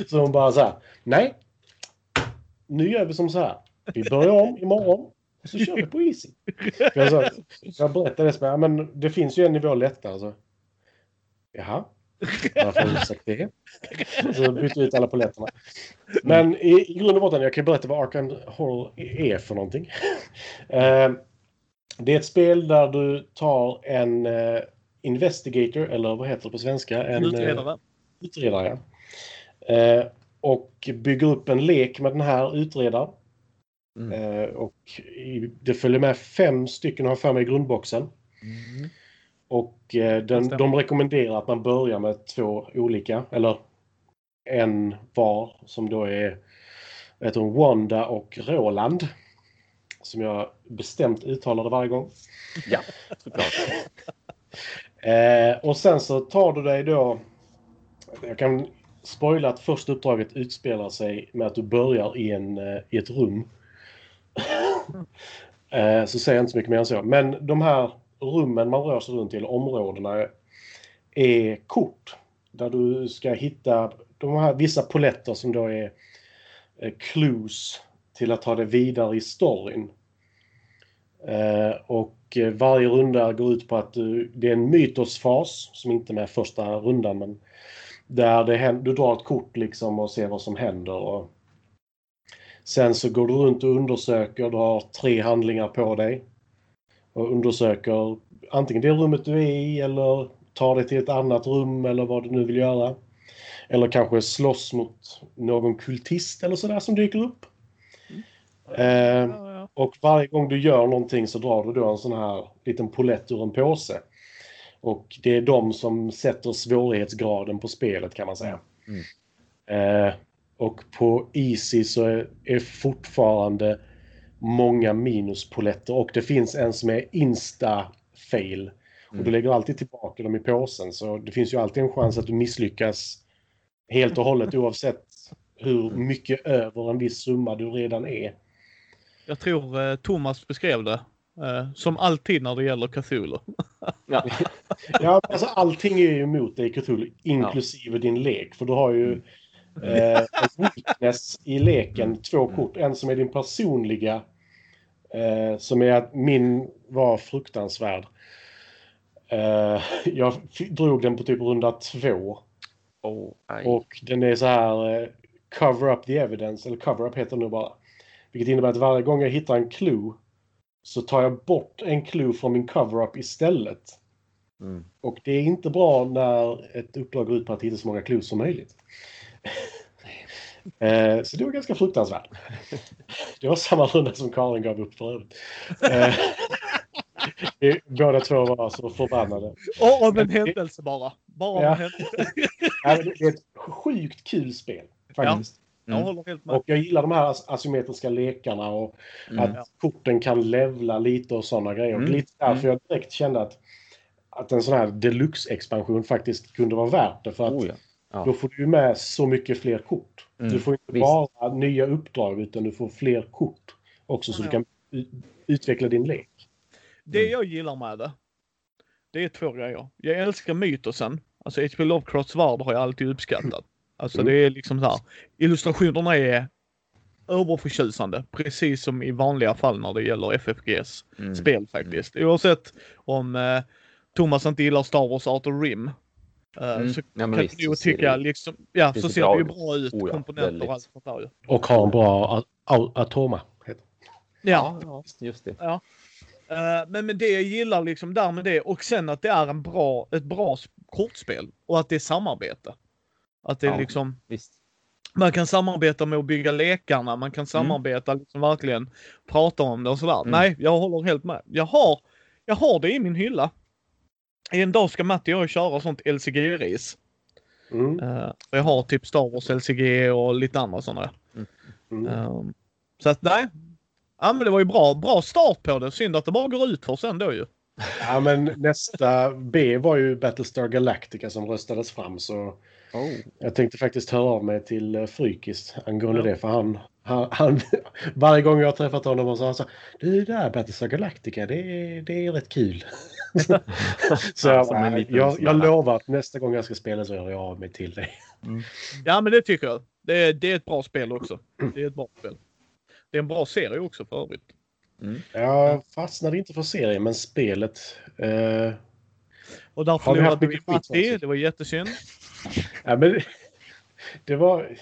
Så hon bara så här. Nej. Nu gör vi som så här. Vi börjar om imorgon. Och så kör vi på Easy. Jag, sa, jag berättade det men det finns ju en nivå lättare. Så. Jaha. Varför har du sagt det? Så bytte ut alla poletterna. Men i, i grund och botten, jag kan berätta vad Arkham Horror är för någonting. Eh, det är ett spel där du tar en eh, Investigator, eller vad heter det på svenska? En, eh, Utredare. utredare. Eh, och bygger upp en lek med den här utredaren. Mm. Eh, och i, det följer med fem stycken, har för mig, i grundboxen. Mm. Och eh, den, de rekommenderar att man börjar med två olika, eller en var, som då är heter hon, Wanda och Roland. Som jag bestämt uttalade varje gång. Ja, såklart. Eh, och sen så tar du dig då... Jag kan spoila att första uppdraget utspelar sig med att du börjar i, en, eh, i ett rum. eh, så säger jag inte så mycket mer än så. Men de här rummen man rör sig runt i, eller områdena, är kort. Där du ska hitta de här vissa poletter som då är eh, clues till att ta det vidare i storyn. Eh, och eh, varje runda går ut på att du, det är en mytosfas som inte är med första rundan men där det du drar ett kort liksom och ser vad som händer. Och sen så går du runt och undersöker, du har tre handlingar på dig. Och undersöker antingen det rummet du är i eller tar dig till ett annat rum eller vad du nu vill göra. Eller kanske slåss mot någon kultist eller sådär som dyker upp. Eh, Ja, ja. och varje gång du gör någonting så drar du då en sån här liten polett ur en påse. Och det är de som sätter svårighetsgraden på spelet kan man säga. Eh, och på Easy så är, är fortfarande många minuspoletter och det finns en som är insta-fail. Och du lägger alltid tillbaka dem i påsen så det finns ju alltid en chans att du misslyckas helt och hållet oavsett hur mycket över en viss summa du redan är. Jag tror eh, Thomas beskrev det. Eh, som alltid när det gäller Cthulhu. Ja. Ja, alltså allting är ju emot dig Cthulhu, inklusive din lek. För du har ju eh, en weakness i leken, två kort. En som är din personliga, eh, som är att min var fruktansvärd. Eh, jag drog den på typ runda två. Oh. Och den är så här eh, cover up the evidence, eller cover up heter det nu bara. Vilket innebär att varje gång jag hittar en clue så tar jag bort en clue från min cover up istället. Mm. Och det är inte bra när ett uppdrag går ut på att hitta så många clues som möjligt. Eh, så det var ganska fruktansvärt. Det var samma runda som Karin gav upp för övrigt. Eh, Båda två var så förbannade. Och av en händelse bara. Bara av Ja. en händelse. Det är ett sjukt kul spel. Faktiskt. Jag Mm. håller helt med. Och jag gillar de här as- asymmetriska lekarna och Mm. att korten kan levla lite och sådana grejer. Och Mm. lite därför jag direkt kände att, att en sån här deluxe-expansion faktiskt kunde vara värt det. För att Oh, ja. Ja. då får du ju med så mycket fler kort. Mm, Du får inte visst. bara nya uppdrag utan du får fler kort också så Ja, du kan utveckla din lek. Det Mm. jag gillar med det, det är två grejer. Jag älskar mytosen. Alltså H.P. Lovecrafts värld har jag alltid uppskattat. Alltså Mm. det är liksom så här. Illustrationerna är överförtjusande. Precis som i vanliga fall när det gäller FFGs Mm. spel faktiskt. Oavsett om eh, Thomas inte gillar Star Wars Art of Rim. Eh, Mm. Så Ja, kan visst, du ser tycka det- liksom, ja så ser det ju bra ut. Oh ja, komponenter väldigt. och allt sånt där ju. Och har en bra Atoma. Ja. ja, just det. Eh, Men med det jag gillar liksom där med det och sen att det är en bra, ett bra kortspel och att det är samarbete. Att det är Ja. liksom, Visst. man kan samarbeta med att bygga lekarna, man kan samarbeta liksom verkligen prata om det och sådär. Mm. Nej, jag håller helt med. Jag har, jag har det i min hylla. En dag ska Matti och jag köra sånt LCG-ris. Mm. Uh, jag har typ Star Wars LCG och lite andra sådana. Mm. Um, så att nej. Ja men det var ju bra, bra start på det. Synd att det bara går ut för sen då ju. Ja, men nästa B var ju Battlestar Galactica som röstades fram. Så Oh. jag tänkte faktiskt höra av mig till eh, Frykis angående Ja. det. För han, han, han, varje gång jag har träffat honom och så har han sagt du det där Battlestar Galactica, det är, det är rätt kul. så jag, jag, jag lovar att nästa gång jag ska spela så hör jag av mig till dig. Ja men det tycker jag. Det, är- det är ett bra spel också. Det är ett bra spel. Det är en bra serie också för övrigt. Jag fastnade inte för serien, men spelet. Eh, Och där förlorade vi Matti. Det var jättesynd. ja, men, det var...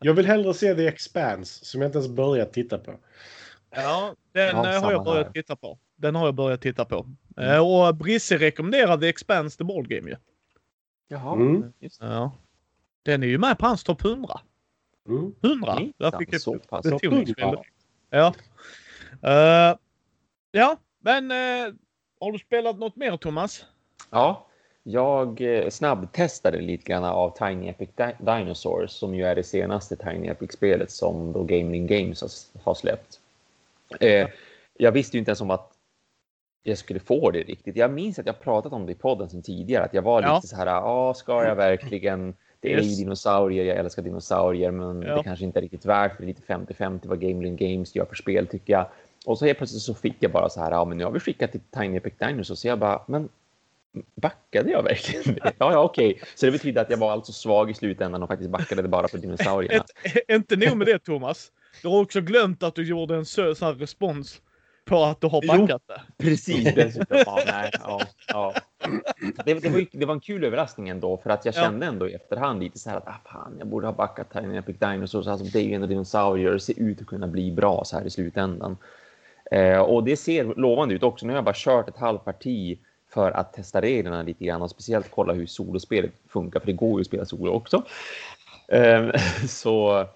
Jag vill hellre se The Expanse, som jag inte ens börjat titta på. Ja, den Ja, eh, har jag börjat här. titta på. Den har jag börjat titta på. Eh, och Brisse rekommenderade Expanse the Board Game ju. Jaha, Mm. just det. Ja. Den är ju med på hans topp 100. Mm. 100! Minsann, Där fick jag så pass. Ja. Ja. Eh, ja, men eh, har du spelat något mer Thomas? Ja, jag eh, snabbtestade lite grann av Tiny Epic Di- Dinosaurs som ju är det senaste Tiny Epic-spelet som då Gaming Games har, släppt. Eh, jag visste ju inte ens om att jag skulle få det riktigt. Jag minns att jag pratat om det i podden sen tidigare, att jag var Ja. lite så här, ja, ska jag verkligen? Det är ju dinosaurier, jag älskar dinosaurier, men Ja. det kanske inte är riktigt värt för det är lite 50-50 vad Gaming Games gör för spel tycker jag. Och så helt plötsligt så fick jag bara så här, ja men nu har vi skickat till Tiny Epic Dinosaurs, så jag bara, men backade jag verkligen? det? Ja, ja, okej. Så det betyder att jag var alltså svag i slutändan och faktiskt backade det bara för dinosaurierna. Inte nog med det Thomas. Du har också glömt att du gjorde en så, så här respons på att du har Jo. backat det. Precis, dessutom. Ja, nej, ja, ja. Det, det, var, det var en kul överraskning ändå, för att jag Ja. kände ändå i efterhand lite så här att ah, fan, jag borde ha backat Tiny Epic Dinosaurs. Alltså, det är ju ändå dinosaurier och ser ut att kunna bli bra så här i slutändan. Eh, och det ser lovande ut också. Nu har jag bara kört ett halvt parti för att testa reglerna lite grann och speciellt kolla hur solospelet funkar, för det går ju att spela solo också. Eh, så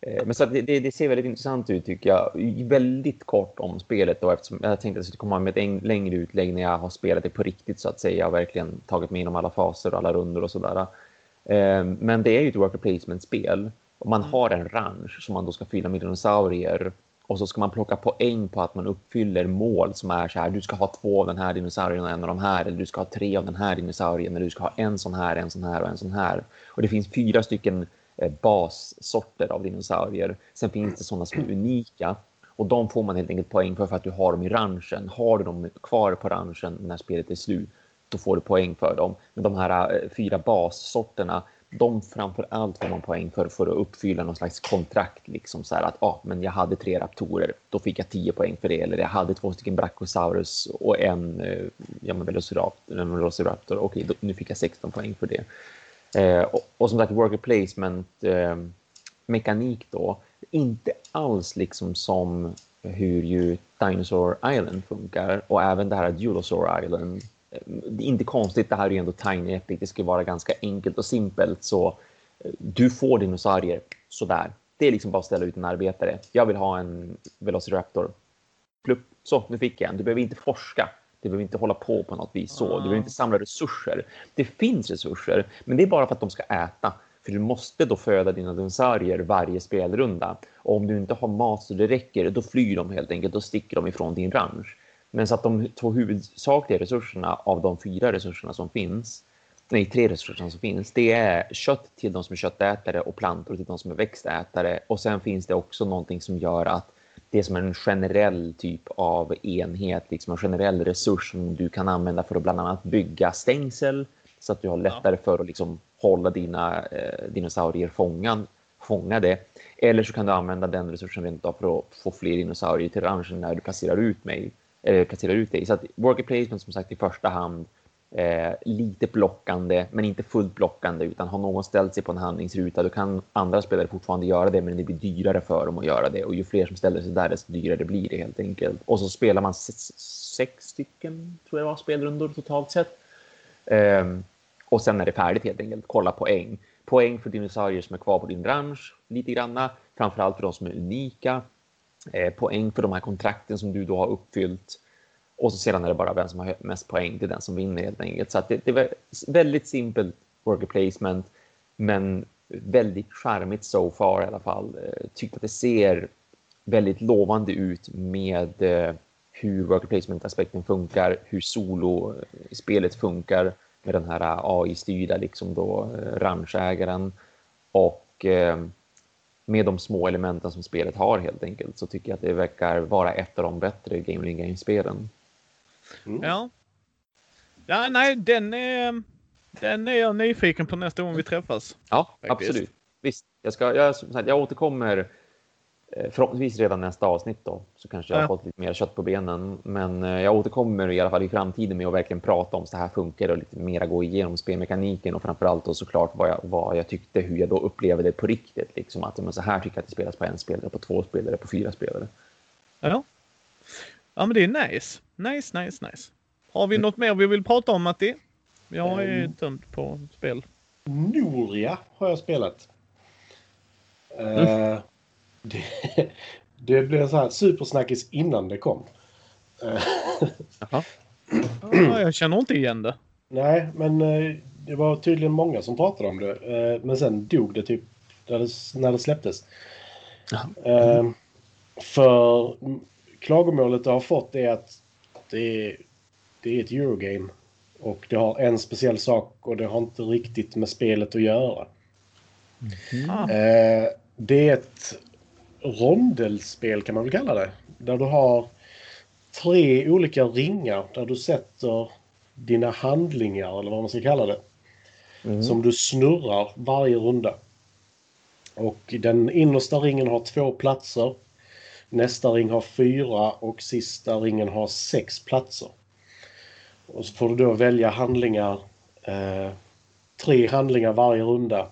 Eh, Men så det, det, ser väldigt intressant ut tycker jag. Väldigt kort om spelet då eftersom jag tänkte att jag skulle komma med ett en, längre utlägg när jag har spelat det på riktigt så att säga och verkligen tagit mig igenom alla faser och alla rundor och sådär. Eh, Men det är ju ett worker placement-spel och man har en ranch som man då ska fylla med dinosaurier och så ska man plocka poäng på att man uppfyller mål som är så här. Du ska ha två av den här dinosaurien och en av de här eller du ska ha tre av den här dinosaurien eller du ska ha en sån här, en sån här och en sån här. Och det finns fyra stycken eh, bassorter av dinosaurier. Sen finns det sådana som är unika och de får man helt enkelt poäng för för att du har dem i ranchen. Har du dem kvar på ranchen när spelet är slut, då får du poäng för dem. Men de här eh, fyra bassorterna, de framför allt får man poäng för för att uppfylla någon slags kontrakt. Liksom så här att ah, men jag hade tre raptorer, då fick jag 10 poäng för det. Eller jag hade två stycken brachiosaurus och en eh, ja, men velociraptor. En velociraptor. Okej, då, nu fick jag 16 poäng för det. Eh, och, och som sagt, worker placement eh, mekanik då, inte alls liksom som hur ju Dinosaur Island funkar och även det här Dulosaur Island. Det är inte konstigt, det här är ju ändå Tiny Epic, det ska vara ganska enkelt och simpelt så eh, du får dinosaurier sådär. Det är liksom bara att ställa ut en arbetare. Jag vill ha en Velociraptor. Plupp. Så, nu fick jag en. Du behöver inte forska. Du behöver inte hålla på på något vis så. Du behöver inte samla resurser. Det finns resurser, men det är bara för att de ska äta. För du måste då föda dina dinosaurier varje spelrunda. Och om du inte har mat så det räcker, då flyr de helt enkelt. Då sticker de ifrån din ranch. Men så att de två huvudsakliga resurserna av de fyra resurserna som finns, nej tre resurserna som finns, det är kött till de som är köttätare och plantor till de som är växtätare. Och sen finns det också någonting som gör att det är som en generell typ av enhet, liksom en generell resurs som du kan använda för att bland annat bygga stängsel så att du har lättare för att liksom hålla dina eh, dinosaurier fångan, fångade. Eller så kan du använda den resursen rent av för att få fler dinosaurier till ranchen när du placerar ut mig, Eh, eller placerar ut dig. Så att worker placement som sagt i första hand eh, lite blockande, men inte fullt blockande, utan har någon ställt sig på en handlingsruta, då kan andra spelare fortfarande göra det, men det blir dyrare för dem att göra det. Och ju fler som ställer sig där, desto dyrare blir det helt enkelt. Och så spelar man sex stycken, tror jag var, spelrundor totalt sett. Eh, och sen är det färdigt helt enkelt. Kolla poäng. Poäng för dinosaurier som är kvar på din bransch, lite granna. Framförallt för de som är unika. Eh, poäng för de här kontrakten som du då har uppfyllt. Och så sedan är det bara vem som har mest poäng det är den som vinner helt enkelt. Så det, det är väldigt simpelt worker placement, men väldigt charmigt so far i alla fall. Eh, tyckte att det ser väldigt lovande ut med eh, hur worker placement-aspekten funkar, hur solospelet eh, funkar med den här eh, AI-styrda liksom då ranchägaren och med de små elementen som spelet har helt enkelt så tycker jag att det verkar vara ett av de bättre Gaming Game-spelen. Mm. Ja. Ja, nej, den är, den är jag nyfiken på nästa gång vi träffas. Ja, faktiskt. absolut. Visst, jag, ska, jag, jag återkommer Eh, förhoppningsvis redan nästa avsnitt då, så kanske jag har fått lite mer kött på benen. Men eh, jag återkommer i alla fall i framtiden med att verkligen prata om så här funkar och lite mer gå igenom spelmekaniken och framförallt och såklart vad jag, vad jag tyckte, hur jag då upplevde det på riktigt. Liksom att men så här tycker jag att det spelas på en spelare, på två spelare, på fyra spelare. Ja. Ja, men det är nice. Nice, nice, nice. Har vi mm. något mer vi vill prata om, Matti? Jag är um, tömd på spel. Noria har jag spelat. Mm. Uh, det, det blev så här supersnackis innan det kom. Jaha. Ja, jag känner inte igen det. Nej, men eh, det var tydligen många som pratade om det. Eh, men sen dog det typ när det, när det släpptes. Mm. För klagomålet det har fått är att det är, det är ett Eurogame. Och det har en speciell sak och det har inte riktigt med spelet att göra. Mm. Det är ett rondelspel kan man väl kalla det. Där du har tre olika ringar där du sätter dina handlingar eller vad man ska kalla det. Mm. Som du snurrar varje runda. Och den innersta ringen har två platser. Nästa ring har fyra och sista ringen har sex platser. Och så får du då välja handlingar. Eh, tre handlingar varje runda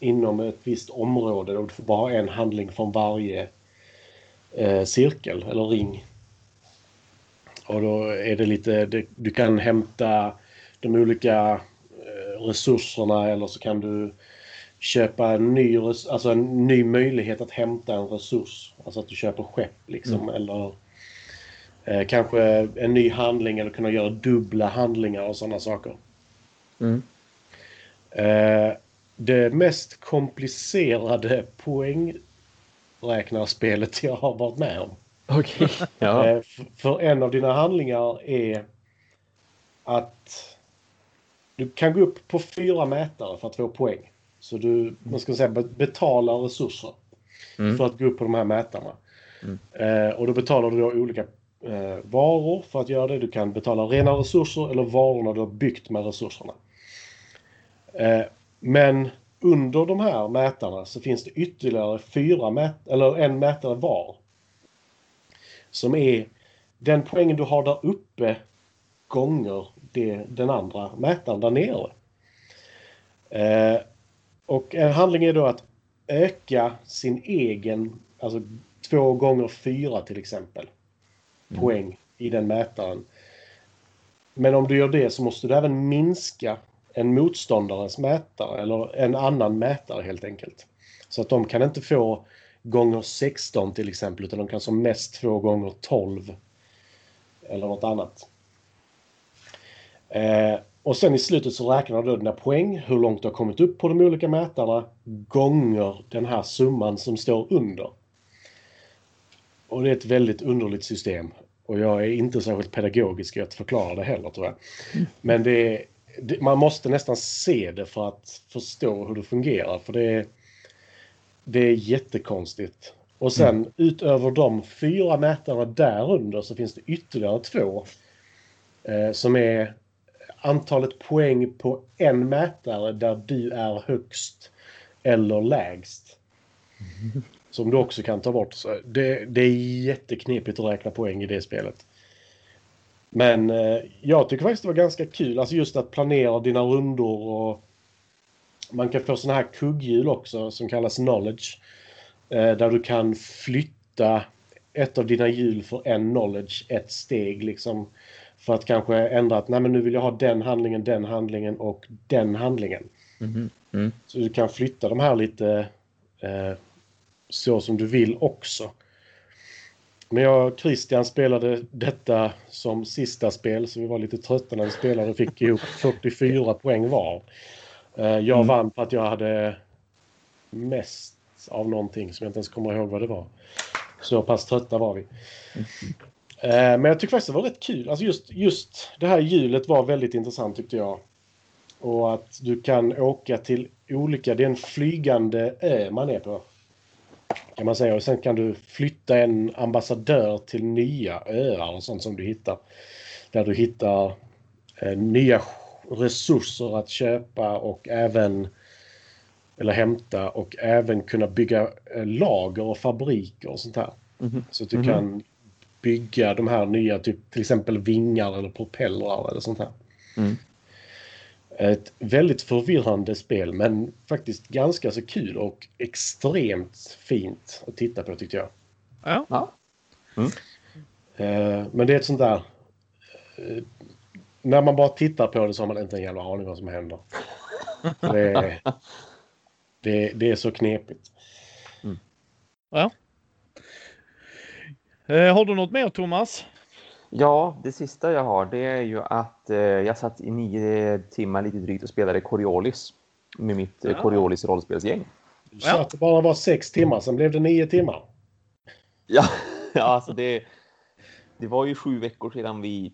inom ett visst område och du får bara en handling från varje eh, cirkel eller ring. Och då är det lite, det, du kan hämta de olika eh, resurserna eller så kan du köpa en ny, alltså en ny möjlighet att hämta en resurs. Alltså att du köper skepp liksom mm. eller eh, kanske en ny handling eller kunna göra dubbla handlingar och sådana saker. Mm. Eh, det mest komplicerade poängräknarspelet jag har varit med om. Okej. Okay. Ja. Eh, för en av dina handlingar är att du kan gå upp på fyra mätare för att få poäng. Så du man ska säga, betalar resurser mm. för att gå upp på de här mätarna. Mm. Eh, och då betalar du då olika eh, varor för att göra det. Du kan betala rena resurser eller varorna du har byggt med resurserna. Eh, men under de här mätarna så finns det ytterligare fyra mät eller en mätare var. Som är den poängen du har där uppe gånger det, den andra mätaren där nere. Eh, och en handling är då att öka sin egen, alltså två gånger fyra till exempel, mm. poäng i den mätaren. Men om du gör det så måste du även minska en motståndares mätare eller en annan mätare helt enkelt. Så att de kan inte få gånger 16 till exempel utan de kan som mest få gånger 12. Eller något annat. Eh, och sen i slutet så räknar du dina poäng, hur långt du har kommit upp på de olika mätarna, gånger den här summan som står under. Och det är ett väldigt underligt system. Och jag är inte särskilt pedagogisk i att förklara det heller tror jag. Men det är man måste nästan se det för att förstå hur det fungerar. För det är, det är jättekonstigt. Och sen mm. utöver de fyra mätarna därunder så finns det ytterligare två. Eh, som är antalet poäng på en mätare där du är högst eller lägst. Mm. Som du också kan ta bort. Så det, det är jätteknepigt att räkna poäng i det spelet. Men eh, jag tycker faktiskt det var ganska kul, alltså just att planera dina rundor och man kan få sådana här kugghjul också som kallas knowledge. Eh, där du kan flytta ett av dina hjul för en knowledge ett steg liksom. För att kanske ändra att nej men nu vill jag ha den handlingen, den handlingen och den handlingen. Mhm. Mm. Så du kan flytta de här lite eh, så som du vill också. Men jag och Christian spelade detta som sista spel så vi var lite trötta när vi spelade och fick ihop 44 poäng var. Eh, jag Mm. vann för att jag hade mest av någonting som jag inte ens kommer ihåg vad det var. Så pass trötta var vi. Eh, Men jag tycker faktiskt det var rätt kul. Alltså just, just det här hjulet var väldigt intressant tyckte jag. Och att du kan åka till olika, det är en flygande ö man är på. Kan man säga. Och sen kan du flytta en ambassadör till nya öar och sånt som du hittar. Där du hittar eh, nya resurser att köpa och även eller hämta och även kunna bygga eh, lager och fabriker och sånt här. Mhm. Så att du Mhm. kan bygga de här nya, typ till exempel vingar eller propellrar eller sånt här. Mm. Ett väldigt förvirrande spel men faktiskt ganska så kul och extremt fint att titta på tyckte jag. Ja. Ja. Eh, Men det är ett sånt där... eh, När man bara tittar på det så har man inte en jävla aning vad som händer. Det är, det, det är så knepigt. Eh, har du något mer Thomas? Ja, det sista jag har det är ju att eh, jag satt i nio timmar lite drygt och spelade Coriolis med mitt eh, Ja. Coriolis rollspelsgäng. Du sa att det bara var sex timmar, sen blev det nio timmar. Ja, ja alltså det, det var ju sju veckor sedan vi,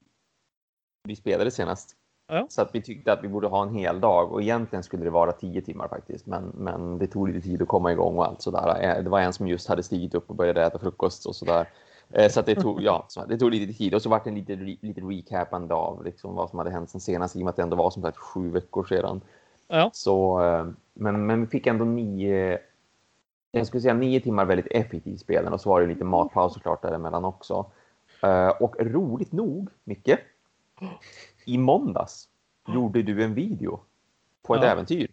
vi spelade senast. Ja. Så att vi tyckte att vi borde ha en hel dag och egentligen skulle det vara tio timmar faktiskt. Men, men det tog lite tid att komma igång och allt sådär. Eh, Det var en som just hade stigit upp och började äta frukost och sådär. Eh, Så det tog, ja, det tog lite tid och så var det en lite, lite recapande av liksom vad som hade hänt sen senast i och med att det ändå var som sagt sju veckor sedan. Ja. Så, eh, men, men vi fick ändå nio, jag skulle säga nio timmar väldigt effektivt spelen och så var det lite matpaus såklart däremellan också. Eh, Och roligt nog, Micke, i måndags gjorde du en video på ett Ja. äventyr.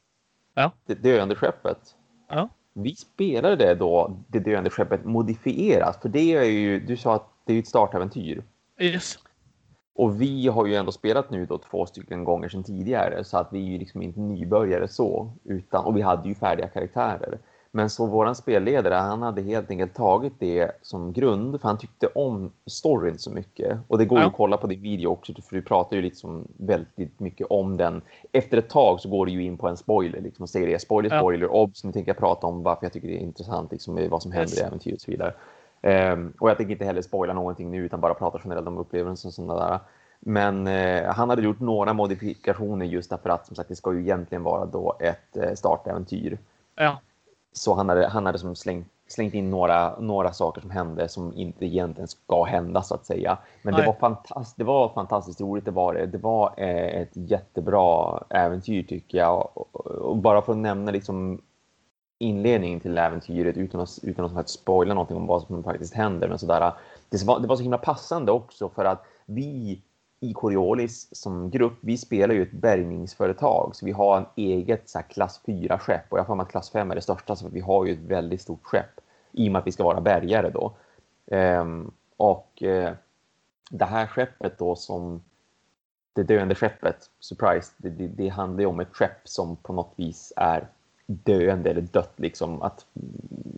Ja. Det döende skeppet. Ja. Vi spelade det då, det döende skeppet modifierat, för det är ju, du sa att det är ett startäventyr. Yes. Och vi har ju ändå spelat nu då två stycken gånger sedan tidigare så att vi är ju liksom inte nybörjare så. Utan, och vi hade ju färdiga karaktärer. Men så våran spelledare, han hade helt enkelt tagit det som grund för han tyckte om storyn så mycket. Och det går ju Ja. att kolla på din video också för du pratar ju liksom väldigt mycket om den. Efter ett tag så går du ju in på en spoiler liksom och säger det. Spoiler, Ja. spoiler, obs. Nu tänker jag prata om varför jag tycker det är intressant liksom vad som händer Yes. i äventyret och så vidare. Ehm, och jag tänker inte heller spoila någonting nu utan bara prata generellt om upplevelsen och sådana där. Men eh, han hade gjort några modifikationer just därför att som sagt det ska ju egentligen vara då ett eh, startäventyr. Ja. Så han hade, han hade som slängt, slängt in några, några saker som hände som inte egentligen ska hända så att säga. Men det var, fantast, det var fantastiskt roligt, det var det. Det var eh, ett jättebra äventyr tycker jag. Och, och bara för att nämna liksom inledningen till äventyret utan att, utan att, att spoila någonting om vad som faktiskt händer. Men sådär, det, var, det var så himla passande också för att vi i Coriolis som grupp, vi spelar ju ett bärgningsföretag så vi har en eget så här, klass 4-skepp och jag får mig att klass 5 är det största så vi har ju ett väldigt stort skepp i och med att vi ska vara bärgare då. Ehm, och eh, det här skeppet då som det döende skeppet, surprise, det, det, det handlar ju om ett skepp som på något vis är döende eller dött liksom. Att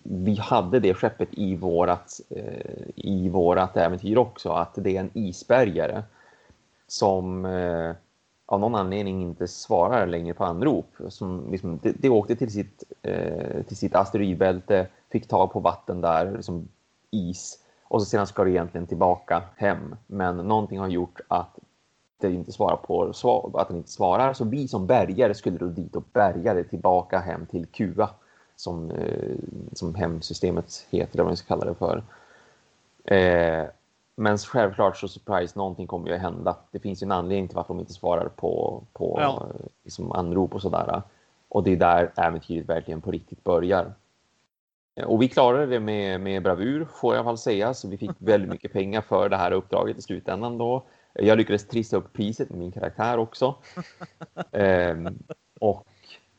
vi hade det skeppet i vårat, eh, i vårat äventyr också, att det är en isbergare som eh, av någon anledning inte svarar längre på anrop. Som liksom, det, det åkte till sitt, eh, till sitt asteroidbälte, fick tag på vatten där, liksom is, och så sedan ska det egentligen tillbaka hem. Men någonting har gjort att det inte svarar på att den inte svarar. Så vi som bärgare skulle då dit och bärga det tillbaka hem till QA som, eh, som hemsystemet heter, eller vad man ska kalla det för. Eh, men självklart så surprise, någonting kommer ju att hända. Det finns ju en anledning till varför de inte svarar på, på Ja. eh, liksom anrop och sådär. Och det är där äventyret verkligen på riktigt börjar. Eh, Och vi klarade det med, med bravur får jag väl säga, så vi fick väldigt mycket pengar för det här uppdraget i slutändan då. Jag lyckades trissa upp priset med min karaktär också. Ehm, och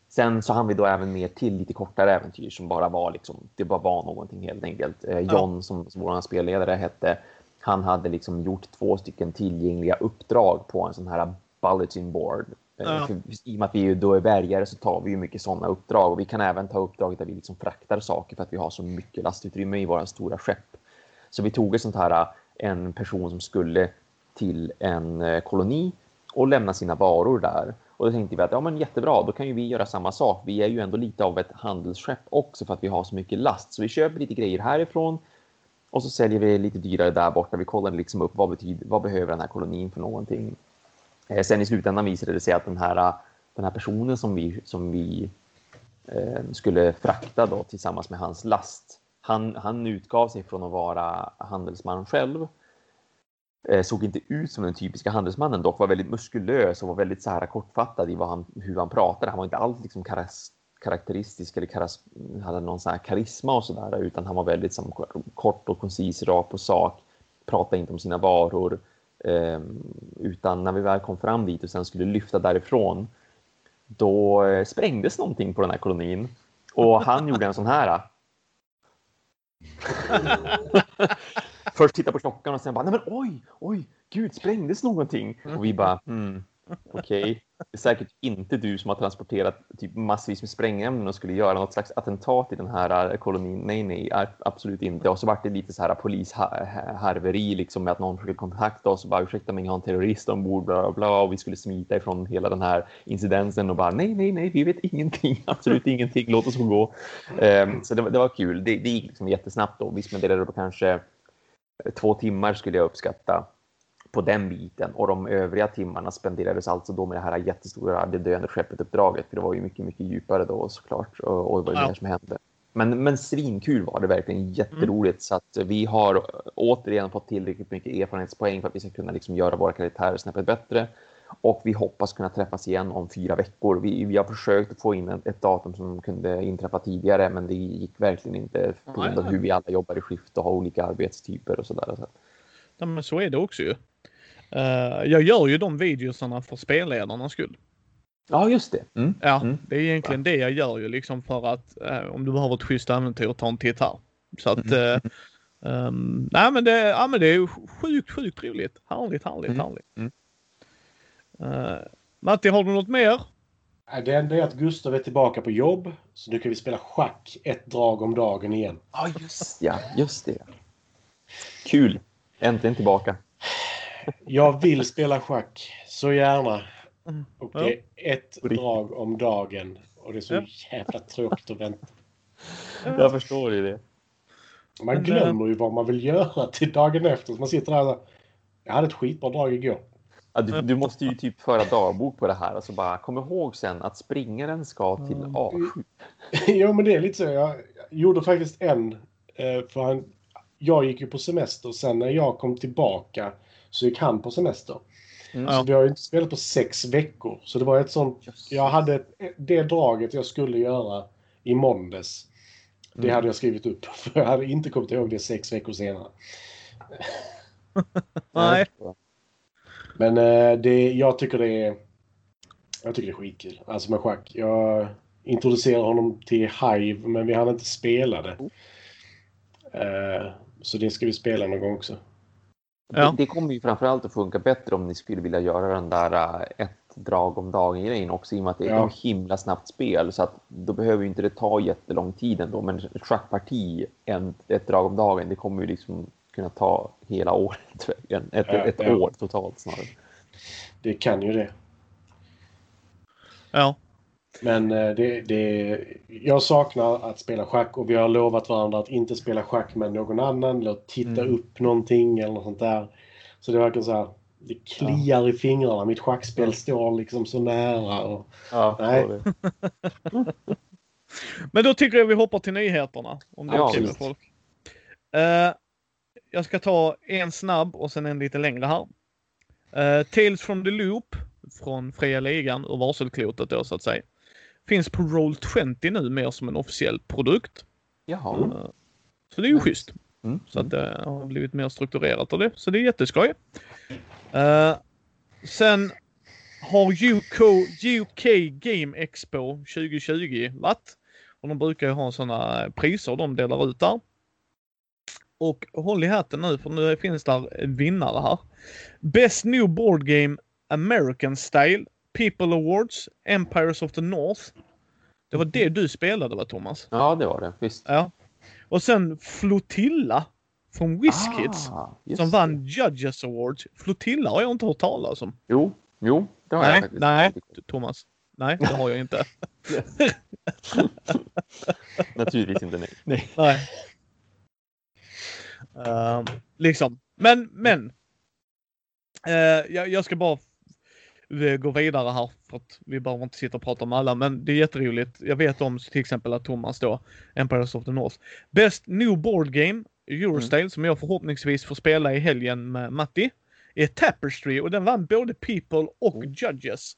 sen så hann vi då även med till lite kortare äventyr som bara var liksom, det bara var någonting helt enkelt. Eh, John som, som vår spelledare hette, han hade liksom gjort två stycken tillgängliga uppdrag på en sån här bulletin board. Eh, Ja. För, I och med att vi då är bärgare så tar vi ju mycket sådana uppdrag och vi kan även ta uppdraget där vi liksom fraktar saker för att vi har så mycket lastutrymme i våra stora skepp. Så vi tog ett sånt här, en person som skulle till en eh, koloni och lämna sina varor där. Och då tänkte vi att ja, men jättebra, då kan ju vi göra samma sak. Vi är ju ändå lite av ett handelsskepp också för att vi har så mycket last. Så vi köper lite grejer härifrån och så säljer vi lite dyrare där borta. Vi kollar liksom upp vad, betyder, vad behöver den här kolonin för någonting. Eh, sen i slutändan visade det sig att den här, eh, den här personen som vi, som vi eh, skulle frakta då, tillsammans med hans last, han, han utgav sig från att vara handelsman själv. Eh, såg inte ut som den typiska handelsmannen dock, var väldigt muskulös och var väldigt så här kortfattad i vad han, hur han pratade. Han var inte alls liksom karas, karaktäristisk eller karas, hade någon sån här karisma och sådär, utan han var väldigt som, kort och koncis, rak på sak, pratade inte om sina varor. Eh, utan när vi väl kom fram dit och sen skulle lyfta därifrån, då eh, sprängdes någonting på den här kolonin. Och han gjorde en sån här. Först titta på klockan och sen bara, nej men oj, oj, gud, sprängdes någonting? Och vi bara, hmm, okej, det är säkert inte du som har transporterat typ massvis med sprängämnen och skulle göra något slags attentat i den här eh, kolonin. Nej, nej, absolut inte. Och så vart det lite så här polishärveri eh, liksom med att någon försöker kontakta oss och bara ursäkta mig, jag har en terrorist ombord, bla, bla, bla, och vi skulle smita ifrån hela den här incidensen och bara nej, nej, nej, vi vet ingenting, absolut ingenting, låt oss få gå. Um, så det, var- det var kul. Det, det gick liksom jättesnabbt då. Vi spenderade på kanske eh, två timmar skulle jag uppskatta på den biten och de övriga timmarna spenderades alltså då med det här jättestora det döende skeppet-uppdraget för det var ju mycket, mycket djupare då såklart och, och det var ju Ja. som hände. Men, men svinkul var det verkligen, jätteroligt så att vi har återigen fått tillräckligt mycket erfarenhetspoäng för att vi ska kunna liksom göra våra karaktärer snäppet bättre och vi hoppas kunna träffas igen om fyra veckor. Vi, vi har försökt att få in ett, datum som kunde inträffa tidigare men det gick verkligen inte på grund av hur vi alla jobbar i skift och har olika arbetstyper och sådär. Så. Ja, men så är det också ju. Eh, jag gör ju de videosarna för spelledarnas skull. Ja, just det. Mm. Ja, Mm. det är egentligen det jag gör ju liksom för att eh, om du behöver ett schysst äventyr, ta en titt här. Så att, Mm. ehm, nej men det, ja, men det är ju sjukt, sjukt trevligt. Härligt, härligt, Mm. härligt. Mm. Eh, Matti, har du något mer? Det enda är att Gustav är tillbaka på jobb. Så nu kan vi spela schack ett drag om dagen igen. Ja, just ja, just det. Kul. Äntligen tillbaka. Jag vill spela schack så gärna. Mm. Och det är ett drag om dagen. Och det är så jävla tråkigt att vänta. Jag förstår ju det. Man glömmer ju vad man vill göra till dagen efter. Så man sitter där och så, Jag hade ett skitbra drag igår. Ja, du, du måste ju typ föra dagbok på det här. Alltså bara kom ihåg sen att springaren ska till Mm. A7. jo, men det är lite så. Jag gjorde faktiskt en. eh, För han, jag gick ju på semester. Sen när jag kom tillbaka så gick han på semester. Mm. Så vi har ju inte spelat på sex veckor. Så det var ett sånt... Jag hade ett, det draget jag skulle göra i måndags. Det Mm. hade jag skrivit upp. För jag hade inte kommit ihåg det sex veckor senare. Nej. Men eh, det, jag tycker det är... Jag tycker det är skitkul. Alltså med schack. Jag introducerade honom till Hive, men vi hann inte spela det. Eh, så det ska vi spela någon gång också. Ja. Det, kommer ju framförallt att funka bättre om ni skulle vilja göra den där äh, ett drag om dagen-grejen också i och med att det är Ja. ett himla snabbt spel så att då behöver ju inte det ta jättelång tid ändå men ett schackparti, en, ett drag om dagen, det kommer ju liksom kunna ta hela året, ett, Ja, ett ja. år totalt snarare. Det kan ju det. Ja. Men eh, det, det, jag saknar att spela schack och vi har lovat varandra att inte spela schack med någon annan eller titta Mm. upp någonting eller något sånt där. Så det verkar så här. Det kliar i fingrarna. Mitt schackspel står liksom så nära. Och, Ja, Nej. Men då tycker jag vi hoppar till nyheterna. Om det är Ja, okej med folk. Eh, jag ska ta en snabb och sen en lite längre här. Uh, Tales from the Loop från Fria Ligan och varselklotet då så att säga. Finns på Roll20 nu mer som en officiell produkt. Jaha. Mm. Eh, så det är ju Nice. schysst. Mm. Så att det har blivit mer strukturerat av det. Så det är jätteskoj. Uh, sen har UK, UK Game Expo 2020 varit. Och de brukar ju ha sådana priser de delar ut där. Och håll i hatten nu för nu finns där vinnare här. Best New Board Game American Style People Awards Empires of the North. Det var det du spelade va Thomas? Ja, det var det. Visst. Ja. Och sen Flotilla från WizKids Ah, som vann Judges Awards. Flotilla har jag inte hört talas om. Jo, jo, det har jag Nej, faktiskt. nej, Thomas. Nej, det har jag inte. Naturligtvis inte nej. nej. Nej. Ehm, liksom. Men, men. Eh, jag, jag ska bara eh, gå vidare här för att vi behöver inte sitta och prata om alla, men det är jätteroligt. Jag vet om till exempel att Thomas då, Empires of the North. Best New Board Game, Eurostyle, som jag förhoppningsvis får spela i helgen med Matti, är Tapestry och den vann både People och Oh. Judges.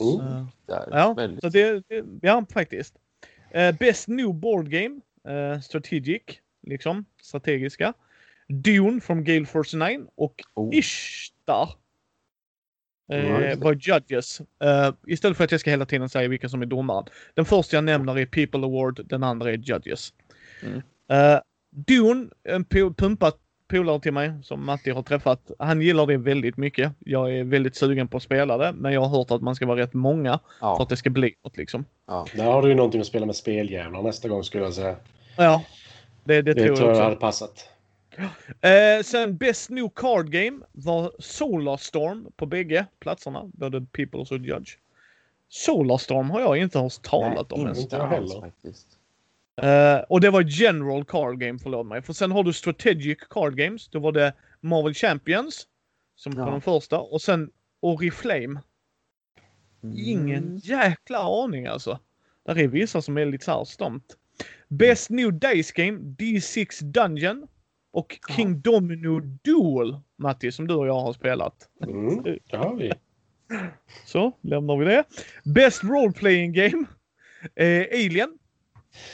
Mm. Eh, Där. Ja, Väldigt. så det, det ja faktiskt. Eh, Best New Board Game, eh, Strategic, liksom strategiska. Dune från Gale Force 9 och Oh. Ishtar eh, var judges. Eh, istället för att jag ska hela tiden säga vilka som är domaren. Den första jag nämner är People Award, den andra är Judges. Mm. Eh, Dune, en pu- pumpat polare till mig som Matti har träffat. Han gillar det väldigt mycket. Jag är väldigt sugen på att spela det, men jag har hört att man ska vara rätt många för Ja, att det ska bli något liksom. ja. Där har du ju någonting att spela med speljävlar nästa gång skulle jag säga. Ja, det, det, Det, tror jag också. hade passat. Eh, sen Best New Card Game var Solar på bägge platserna, både Peoples och Judge. Solar har jag inte hört talat om Nej, ens. inte jag heller. faktiskt. Eh, och det var General Card Game, förlåt mig. För sen har du Strategic Card Games. Då var det Marvel Champions, som Ja. den första. Och sen Oriflame. Ingen Mm. jäkla aning alltså. Där är vissa som är lite såhär stumt. Best New Days Game, D6 Dungeon. Och King Domino Duel, Matti, som du och jag har spelat. Mm, det har vi. Så, lämnar vi det. Best Role Playing Game, eh, Alien.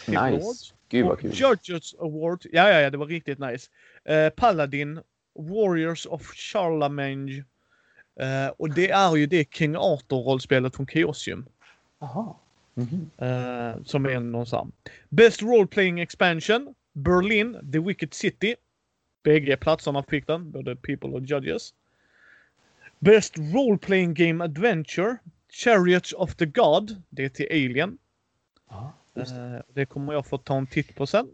Nice. Gud vad kul. Judges Award. Ja, ja, ja, det var riktigt nice. Eh, Paladin, Warriors of Charlemagne. Eh, och det är ju det King Arthur-rollspelet från Chaosium. Jaha. Mhm. Eh, som är en någonstans. Best Role Playing Expansion, Berlin, The Wicked City. Bägge platserna fick den, både People och Judges. Best Role Playing Game Adventure, Chariots of the God. Det är till Alien. Ja, det. Eh, det kommer jag få ta en titt på sen.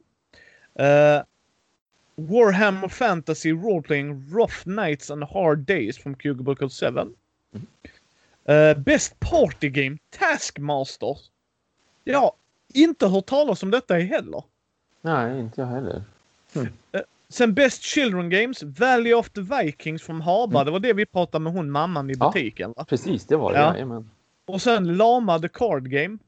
Eh, Warhammer Fantasy Role Playing Rough Nights and Hard Days från Cubicle 7. Mhm. Eh, Best Party Game Taskmaster. Jag har inte hört talas om detta heller. Nej, inte jag heller. Sen Best Children Games Valley of the Vikings från Haba. Mm. Det var det vi pratade med hon mamman i Ja. butiken. Va? Precis, det var det. Ja. Ja. Jajamän. Och sen Lama the Card Game.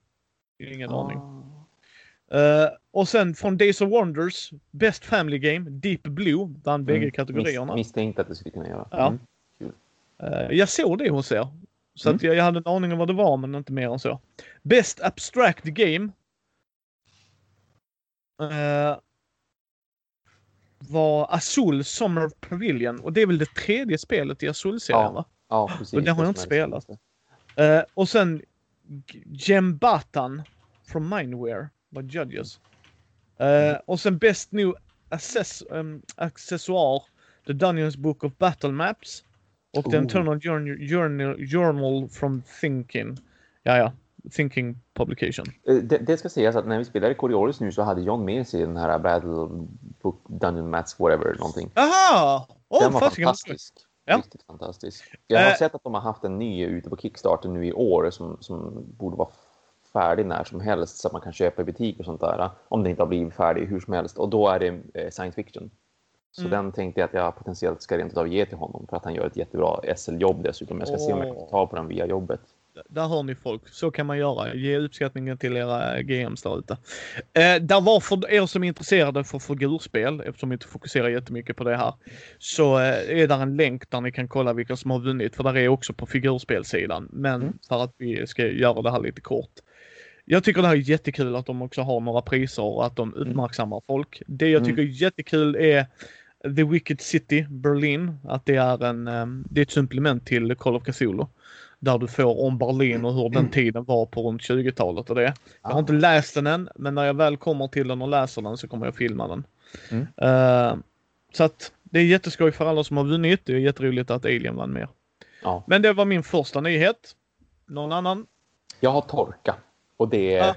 Ingen aning. Ah. Eh, och sen från Days of Wonders, Best Family Game, Deep Blue, vann bägge Mm. kategorierna. Miss, misstänkte att det skulle kunna göra. Ja. Mm. Eh, jag såg det hos er. Så Mm. jag, jag hade en aning om vad det var, men inte mer än så. Best Abstract Game. eh, var Azul Summer Pavilion. Och det är väl det tredje spelet i Azul-serien Ja. va? Ja, precis. Och det har jag inte spelat. Eh, och sen Gembatan från Mindware var Judges. Eh, och sen Best New access, um, Accessoar, The Dungeons Book of Battle Maps. Och The Oh. Internal Journal, Journal, Journal from Thinking. Ja, ja. Thinking Publication. Eh, Det, det ska sägas att när vi spelade Coriolis nu så hade John med sig den här Battle Book Dungeon Mats whatever någonting. Aha! Åh, den var fantastisk. Ja. Riktigt fantastisk. Jag har Eh. sett att de har haft en ny ute på Kickstarter nu i år som, som borde vara färdig när som helst så att man kan köpa i butik och sånt där. Om det inte har blivit färdig hur som helst. Och då är det eh, science fiction. Så Mm. den tänkte jag att jag potentiellt ska rent utav ge till honom för att han gör ett jättebra SL-jobb dessutom. Jag ska se om jag kan ta på den via jobbet. Där hör ni folk. Så kan man göra. Ge uppskattningen till era GMs där ute. Eh, där var för er som är intresserade för figurspel, eftersom vi inte fokuserar jättemycket på det här, så eh, är där en länk där ni kan kolla vilka som har vunnit. För där är också på figurspelsidan. Men Mm. för att vi ska göra det här lite kort. jag tycker det här är jättekul att de också har några priser och att de uppmärksammar folk. Det jag tycker är jättekul är The Wicked City Berlin. Att det är en, ehm, det är ett supplement till Call of Cthulhu. Där du får om Berlin och hur den tiden var på runt 20-talet och det. Jag har inte läst den än, men när jag väl kommer till den och läser den så kommer jag filma den. Mm. Eh, så att det är jätteskoj för alla som har vunnit. Det är jätteroligt att Alien vann mer. Ja. Men det var min första nyhet. Någon annan? Jag har torka och det är Ja.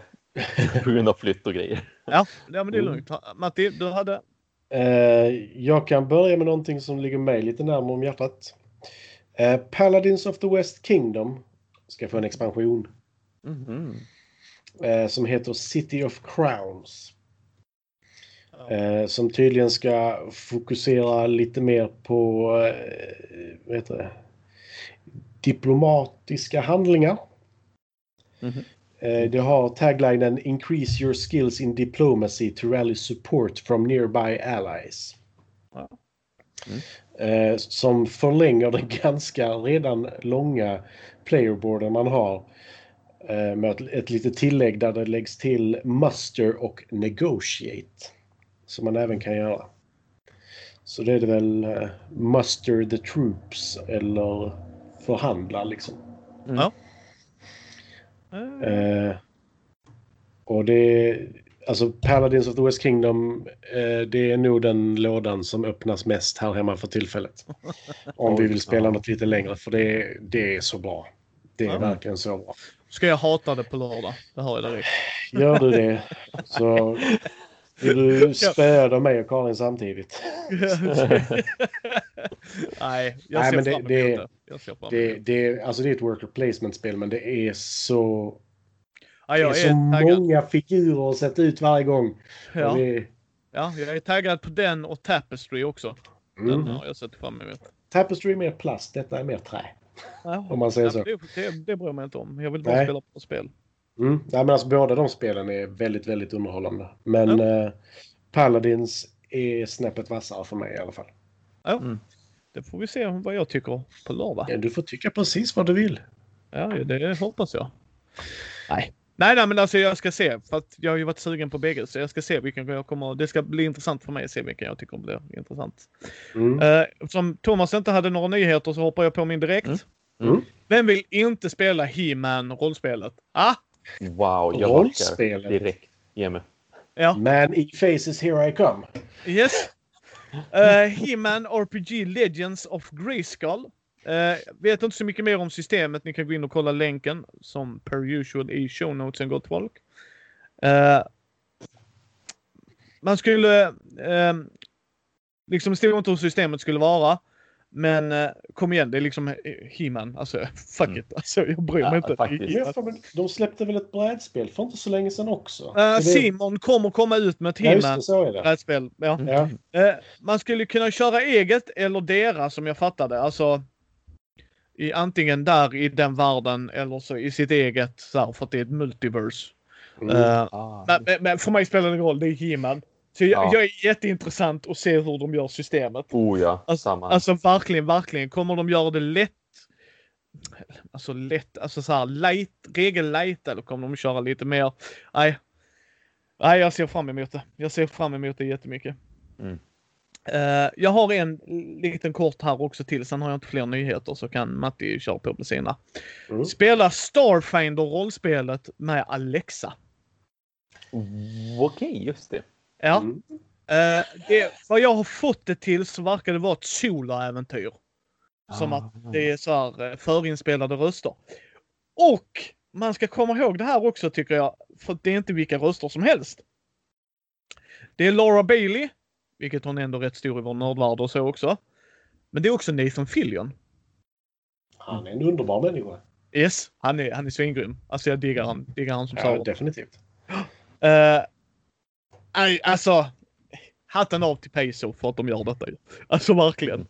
på grund av flytt och grejer. Ja, ja men det är Mm. lugnt. Matti, du hade? Eh, jag kan börja med någonting som ligger mig lite närmare om hjärtat. Eh, Paladins of the West Kingdom ska få en expansion Mhm. eh, som heter City of Crowns. Eh, som tydligen ska fokusera lite mer på eh, vad heter det? diplomatiska handlingar. Mhm. Eh, det har taglinen Increase your skills in diplomacy to rally support from nearby allies. Ja. Eh, som förlänger den ganska redan långa playerboarden man har. Eh, med ett, ett litet tillägg där det läggs till muster och negotiate. Som man även kan göra. Så det är det väl eh, muster the troops eller förhandla liksom. Eh, Eh, och det Alltså Paladins of the West Kingdom, eh, det är nog den lådan som öppnas mest här hemma för tillfället. Om vi vill spela något lite längre, för det, är- det är så bra. Det är Ja. verkligen så bra. Ska jag hata det på lördag? Det hör jag direkt. Gör du det så vill du spöda mig och Karin samtidigt. Nej, jag Nej, ser men det- fram emot det- det. Det, det, alltså det är ett worker placement-spel, men det är så, Ja, det är jag så är taggad. många figurer att sätta ut varje gång. Ja, det, ja, jag är taggad på den och Tapestry också. Den mm. har jag sett fram emot. Tapestry är mer plast, detta är mer trä. Ja, Om man säger ja, så. Det, det, det bryr jag mig inte om. Jag vill bara Nej. spela på spel. Mm. Ja, men alltså, båda de spelen är väldigt, väldigt underhållande. Men eh, Paladins är snäppet vassare för mig i alla fall. Ja, Mm. det får vi se vad jag tycker på lördag. Ja, du får tycka precis vad du vill. Ja, det hoppas jag. Nej. Nej, nej, men alltså jag ska se. För att jag har ju varit sugen på bägge. Så jag ska se vilken jag kommer... Det ska bli intressant för mig att se vilken jag tycker blir intressant. Mm. Uh, eftersom Thomas inte hade några nyheter så hoppar jag på min direkt. Mm. Mm. Vem vill inte spela He-Man rollspelet? Ah! Wow, jag Rollspelet. direkt. Ge mig. Ja, Man i faces here I come. yes. Uh, He-Man RPG Legends of Grayskull. Uh, vet inte så mycket mer om systemet. Ni kan gå in och kolla länken som per usual i show notesen gott folk. Uh, man skulle uh, liksom det stod inte hur systemet skulle vara. Men uh, kom igen, det är liksom eh, He-Man. Alltså fuck Mm. it. Alltså, jag bryr mig Ja, inte. väl- De släppte väl ett brädspel för inte så länge sedan också? Uh, det- Simon kommer komma ut med ett Ja, He-Man brädspel. Ja. Ja. Eh, man skulle kunna köra eget eller deras som jag fattade. Alltså i antingen där i den världen eller så i sitt eget så här, för att det är ett multiverse. Mm. Eh, Ah. men, men, men för mig spelar det ingen roll, det är He-Man. Så jag, Ja. jag är jätteintressant att se hur de gör systemet. Oh ja, Alltså, samma. alltså verkligen, verkligen. Kommer de göra det lätt? Alltså lätt, alltså så här light, regel light eller kommer de köra lite mer? Nej. Nej, jag ser fram emot det. Jag ser fram emot det jättemycket. Mm. Eh, jag har en liten kort här också till, sen har jag inte fler nyheter så kan Matti köra på med sina. Mm. Spela Starfinder rollspelet med Alexa. Okej, just det. Ja. Mm. Eh, det, vad jag har fått det till så verkar det vara ett soloäventyr. Som Ah. att det är så här eh, förinspelade röster. Och man ska komma ihåg det här också tycker jag. För det är inte vilka röster som helst. Det är Laura Bailey. Vilket hon är ändå rätt stor i vår nördvärld och så också. Men det är också Nathan Fillion. Han är en underbar människa. Yes, han är, han är svingrym. Alltså jag diggar han. Diggar han som Ja, Sauron. definitivt. Uh, alltså, hatten av till Peso för att de gör detta ju. Alltså verkligen.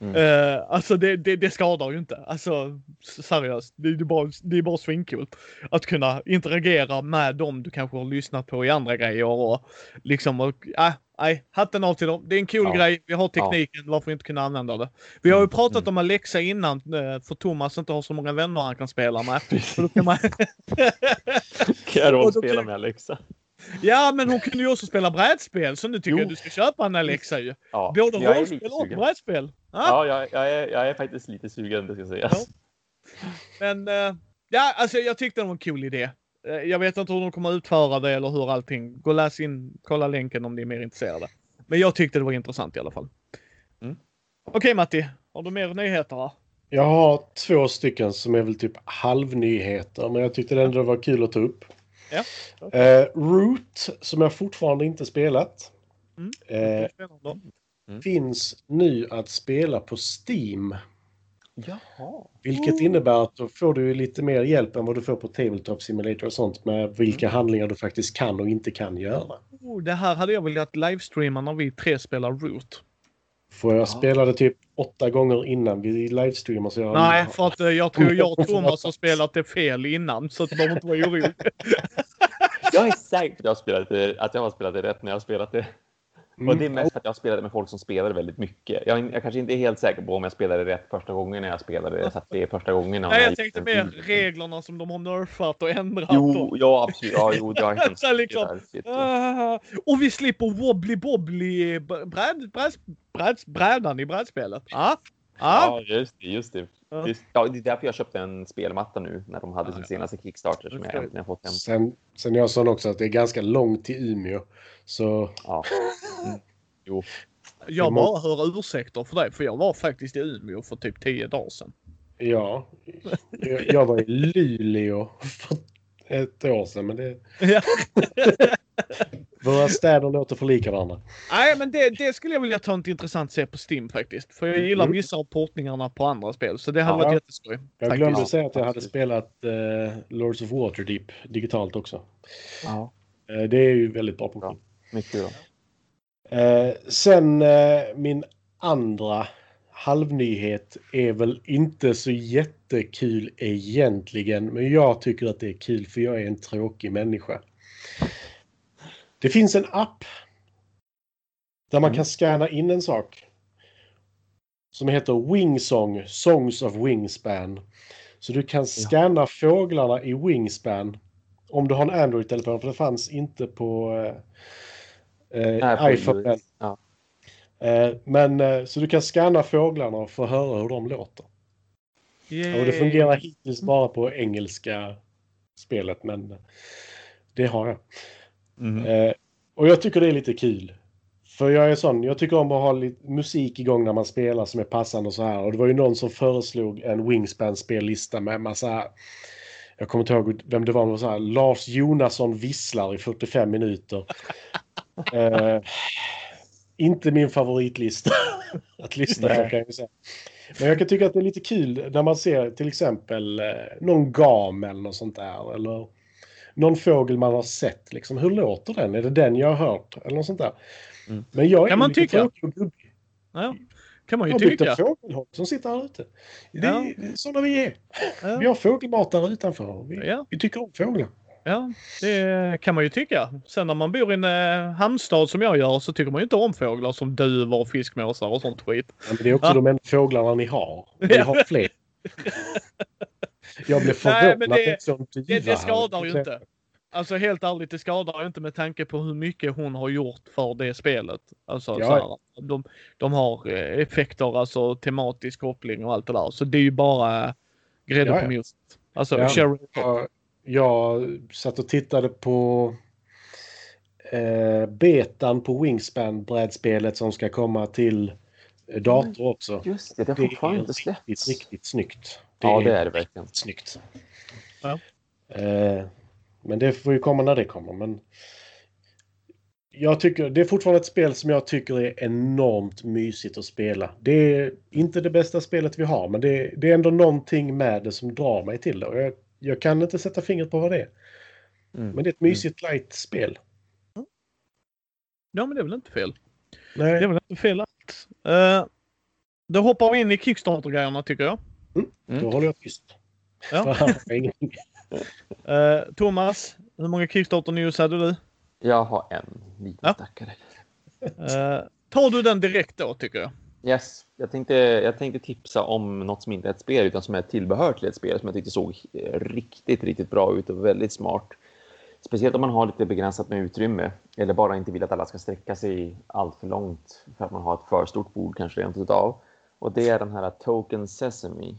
Mm. Eh, alltså det, det, det skadar ju inte. Alltså seriöst, det, det, är bara, det är bara svincoolt. Att kunna interagera med dem du kanske har lyssnat på i andra grejer och liksom och, äh, nej, hatten av till dem. Det är en cool Ja. grej. Vi har tekniken, varför inte kunna använda det? Vi har ju Mm, pratat mm. om Alexa innan eh, för Thomas inte har så många vänner han kan spela med. Så då kan man... Kan jag kan- med Alexa? Ja, men hon kunde ju också spela brädspel så nu tycker Jo. jag du ska köpa en Alexa ju. Ja, Både rollspel och brädspel. Ja. Ja, jag, jag, är, jag är faktiskt lite sugen, det ska sägas. Men eh, ja, alltså jag tyckte det var en cool idé. Eh, jag vet inte hur de kommer utföra det eller hur allting. Gå och läs in, kolla länken om ni är mer intresserade. Men jag tyckte det var intressant i alla fall. Mm. Okej Matti, har du mer nyheter? va? Jag har två stycken som är väl typ halvnyheter, men jag tyckte ändå det var kul att ta upp. Ja. Eh, Root, som jag fortfarande inte spelat, Mm. eh, Spännande. finns nu att spela på Steam. Jaha. Vilket innebär att då får du lite mer hjälp än vad du får på Tabletop Simulator och sånt med vilka handlingar du faktiskt kan och inte kan göra. Oh, det här hade jag velat livestreama när vi tre spelar Root. Får jag Ja. spela det typ åtta gånger innan vi livestreamar så jag... Nej, för att eh, jag tror jag och Thomas har spelat det fel innan så att de inte var orolig. Jag är säker på att jag, har spelat det, att jag har spelat det rätt när jag har spelat det. Mm. Och det är mest för att jag spelat med folk som spelar väldigt mycket. Jag, är- jag kanske inte är helt säker på om jag spelade rätt första gången när jag spelade det. Så att det är första gången. Nej, jag gick tänkte mer reglerna som de har nerfat och ändrat. Jo, och- ja absolut. Ja, jo, det har hänt. Liksom. Ah, och vi slipper wobbly bobbly br- bräd, bräd, bräd, brädan i brädspelet. Ja, ja. Ja, just det. Just det. Ja. Just, ja, det är därför jag köpte en spelmatta nu när de hade sin ja. senaste Kickstarter som jag Okej. äntligen fått hem. Sen, sen jag sa också att det är ganska långt till Umeå. Så Ja. Jo. Jag bara hör ursäkter för det, för jag var faktiskt i Umeå för typ 10 dagar sedan. ja, jag, jag var i Luleå för ett år sedan. Men det, Ja. våra städer låter för lika varandra. Nej, men det, det skulle jag vilja ta ett intressant se på Steam faktiskt. För jag gillar Mm. vissa av portningarna på andra spel, så det hade Ja. varit jätteskoj. Jag glömde säga att jag hade spelat eh, Lords of Waterdeep digitalt också. Ja, Eh, det är ju väldigt bra portning. Mycket bra. Eh, sen eh, min andra halvnyhet är väl inte så jättekul egentligen. Men jag tycker att det är kul för jag är en tråkig människa. Det finns en app där man Mm. kan scanna in en sak. Som heter Wingsong, Songs of Wingspan. Så du kan scanna fåglarna i Wingspan. Om du har en Android-telefon, för det fanns inte på eh, eh, iPhone. Ja. Eh, men eh, så du kan scanna fåglarna och få höra hur de låter. Och det fungerar hittills bara på engelska spelet, men det har jag. Mhm. Eh, och jag tycker det är lite kul. För jag är sån, jag tycker om att ha lite musik igång när man spelar som är passande och så här. Och det var ju någon som föreslog en Wingspan-spellista med massa... Jag kommer inte ihåg vem det var, men så här, Lars Jonasson visslar i 45 minuter. Eh, inte min favoritlista att lyssna på kan jag säga. Men jag kan tycka att det är lite kul när man ser till exempel eh, någon gam eller något sånt där. Eller någon fågel man har sett. Liksom, hur låter den? Är det den jag har hört? Eller något sånt där. Mm. Men jag är Kan man tycka? Ja, kan man Jag ju har byggt tycka. en fågelholk som sitter här ute. Det Ja. är är sådana vi är. Vi Ja, har fågelmatare utanför. Vi, Ja. vi tycker om fåglar. Ja, det kan man ju tycka. Sen när man bor i en eh, hamnstad som jag gör så tycker man ju inte om fåglar som duvor och fiskmåsar och sånt skit. Men det är också Ja. de enda fåglarna ni har. Ni Ja. har fler. Jag blev Nej, förvånad det- att sån duva Det, det skadar ju inte. Alltså helt ärligt, det skadar ju inte med tanke på hur mycket hon har gjort för det spelet. Alltså Ja. så här, de, de har eh, effekter, alltså tematisk koppling och allt det där. Så det är ju bara grädde Ja, på ja. mjölk. Alltså Ja. Jag, satt och tittade på eh, betan på Wingspan-brädspelet som ska komma till eh, dator också. Just det, det har Det fortfarande är inte riktigt, släppts. riktigt snyggt. Ja, det är det verkligen. snyggt. Ja. Eh, men det får ju komma när det kommer. Men jag tycker, det är fortfarande ett spel som jag tycker är enormt mysigt att spela. Det är inte det bästa spelet vi har, men det, det är ändå någonting med det som drar mig till det. Och jag, jag kan inte sätta fingret på vad det är. Mm. Men det är ett mysigt light-spel. Ja men det är väl inte fel. Nej. Det är väl inte fel alls. Eh, Då hoppar vi in i Kickstarter-grejerna tycker jag. Mm. Då håller jag tyst. Ja. Eh, Thomas, hur många Kickstarter News hade du? Jag har en liten Ja. stackare. Eh, tar du den direkt då tycker jag? Yes, jag tänkte, jag tänkte tipsa om något som inte är ett spel utan som är ett tillbehör till ett spel som jag tyckte såg riktigt, riktigt bra ut och väldigt smart. Speciellt om man har lite begränsat med utrymme eller bara inte vill att alla ska sträcka sig allt för långt för att man har ett för stort bord kanske rent utav. Och det är den här Token Sesame.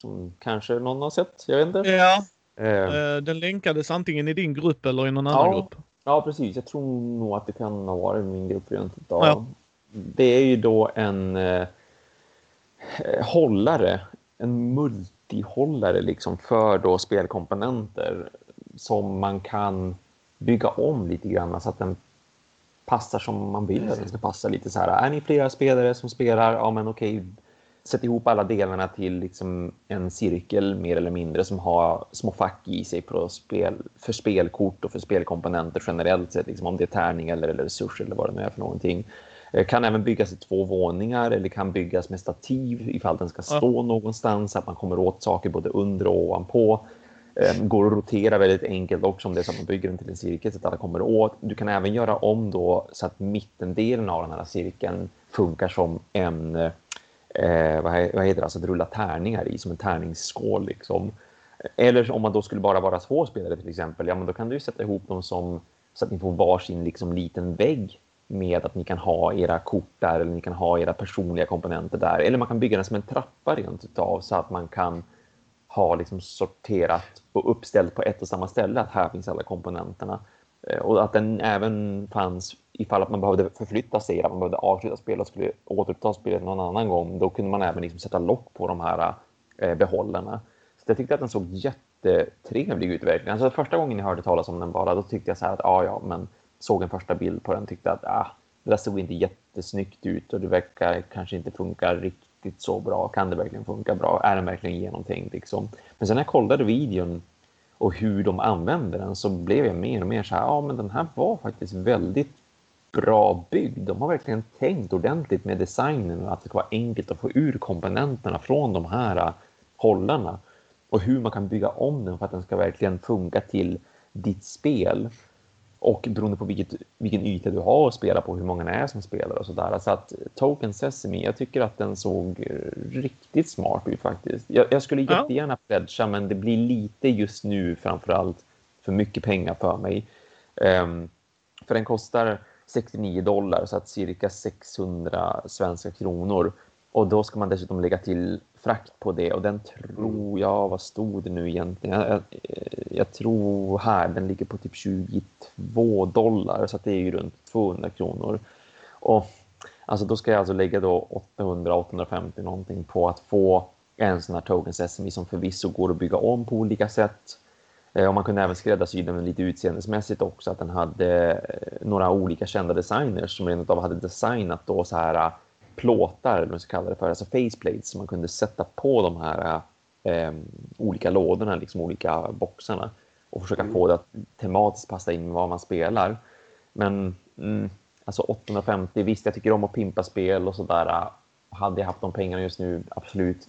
Som kanske någon har sett, jag vet inte. Ja. Eh, Eh, den länkades antingen i din grupp eller i någon Ja. annan grupp. Ja, precis. Jag tror nog att det kan ha varit min grupp rent utav. Ja. Det är ju då en eh, hållare, en multihållare liksom för då spelkomponenter som man kan bygga om lite grann så att den passar som man vill att den ska passa lite så här. Är ni flera spelare som spelar? Ja, men okej. Sätt ihop alla delarna till liksom en cirkel mer eller mindre som har små fack i sig för, spel, för spelkort och för spelkomponenter generellt sett. Liksom om det är tärning eller, eller resurser eller vad det nu är för någonting. Eh, Kan även byggas i två våningar eller kan byggas med stativ ifall den ska Ja. stå någonstans så att man kommer åt saker både under och ovanpå. Eh, Går att rotera väldigt enkelt också om det är så att man bygger den till en cirkel så att alla kommer åt. Du kan även göra om då så att mittendelen av den här cirkeln funkar som en eh, vad, he- vad heter det, alltså att rulla tärningar i som en tärningsskål liksom. Eller om man då skulle bara vara två spelare till exempel, ja men då kan du sätta ihop dem som så att ni får varsin liksom liten vägg med att ni kan ha era kort där eller ni kan ha era personliga komponenter där. Eller man kan bygga den som en trappa rent utav så att man kan ha liksom sorterat och uppställt på ett och samma ställe att här finns alla komponenterna. Eh, och att den även fanns ifall att man behövde förflytta sig, att man behövde avsluta spelet och skulle återuppta spelet någon annan gång. Då kunde man även liksom sätta lock på de här eh, behållarna. Så jag tyckte att den såg jättetrevlig ut verkligen. Alltså första gången jag hörde talas om den bara, då tyckte jag så här att ja, ja, men såg en första bild på den tyckte att ah, det där såg inte jättesnyggt ut och det verkar kanske inte funka riktigt så bra. Kan det verkligen funka bra? Är den verkligen genomtänkt liksom? Men sen när jag kollade videon och hur de använder den så blev jag mer och mer så här, ja men den här var faktiskt väldigt bra byggd. De har verkligen tänkt ordentligt med designen och att det ska vara enkelt att få ur komponenterna från de här hållarna och hur man kan bygga om den för att den ska verkligen funka till ditt spel. Och beroende på vilket, vilken yta du har att spela på, hur många det är som spelar och sådär. Så att Token Sesame, jag tycker att den såg riktigt smart ut faktiskt. Jag, jag skulle jättegärna pledga, men det blir lite just nu framförallt för mycket pengar för mig. Ehm, för den kostar 69 dollar, så att cirka 600 svenska kronor. Och då ska man dessutom lägga till frakt på det och den tror jag, vad stod det nu egentligen? Jag, jag, jag tror här, den ligger på typ 22 dollar så att det är ju runt 200 kronor. Och alltså då ska jag alltså lägga då 800-850 någonting på att få en sån här token sesame som förvisso går att bygga om på olika sätt. Eh, Och man kunde även skräddarsy den lite utseendesmässigt också, att den hade eh, några olika kända designers som rent av hade designat då så här eh, plåtar, eller vad man ska kalla det för, alltså faceplates som man kunde sätta på de här eh, olika lådorna, liksom olika boxarna och försöka få det att tematiskt passa in med vad man spelar. Men mm, alltså 850, visst jag tycker om att pimpa spel och sådär. Hade jag haft de pengarna just nu, absolut.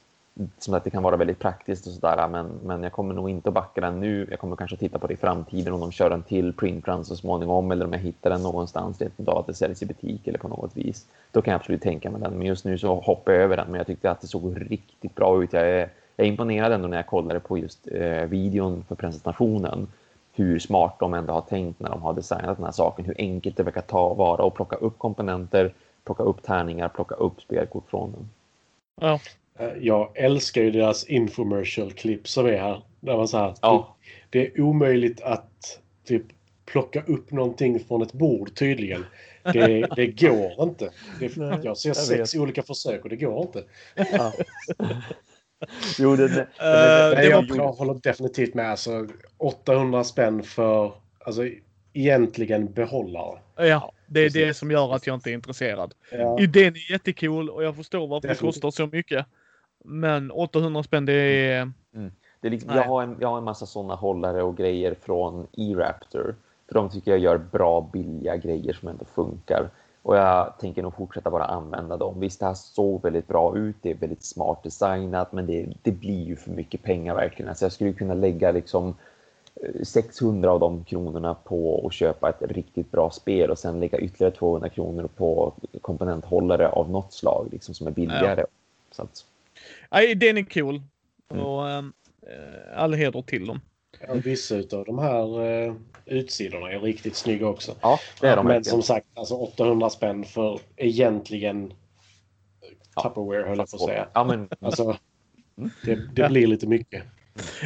Som att det kan vara väldigt praktiskt och sådär. Men, men jag kommer nog inte att backa den nu. Jag kommer kanske titta på det i framtiden om de kör en till printrun så småningom. Eller om jag hittar den någonstans, rent utav att det säljs i butik eller på något vis. Då kan jag absolut tänka mig den. Men just nu så hoppar jag över den. Men jag tyckte att det såg riktigt bra ut. Jag är, jag är imponerad ändå när jag kollade på just eh, videon för presentationen hur smart de ändå har tänkt när de har designat den här saken. Hur enkelt det verkar ta vara och plocka upp komponenter, plocka upp tärningar, plocka upp spelkort från den. Ja. Eh, Jag älskar ju deras infomercial-klipp som är här. Där man så här, Ja. Det är omöjligt att typ plocka upp någonting från ett bord tydligen. Det, det går inte. Det, Nej, jag ser jag sex olika försök och det går inte. Ja. jo, det, det, Eh, Nej, det jag, jag håller definitivt med. Alltså, 800 spänn för alltså, egentligen behållare. Ja, det är precis. det som gör att jag inte är intresserad. Ja. Idén är jättecool och jag förstår varför Definitivt. det kostar så mycket. Men 800 spänn, det är... det är liksom, jag, har en, jag har en massa sådana hållare och grejer från E-Raptor. För de tycker jag gör bra, billiga grejer som ändå funkar. Och jag tänker nog fortsätta bara använda dem. Visst, det här såg väldigt bra ut. Det är väldigt smart designat, men det, det blir ju för mycket pengar verkligen. Alltså jag skulle kunna lägga liksom 600 av de kronorna på att köpa ett riktigt bra spel och sen lägga ytterligare 200 kronor på komponenthållare av något slag liksom, som är billigare. Ja. Så att... ja, den är cool. Mm. Och äh, all heder till dem. Ja, vissa av de här äh, utsidorna är riktigt snygga också. Ja, det är de. Men som sagt, alltså 800 spänn för egentligen ja. Tupperware höll jag på att säga. Ja, men... alltså, det, det blir lite mycket.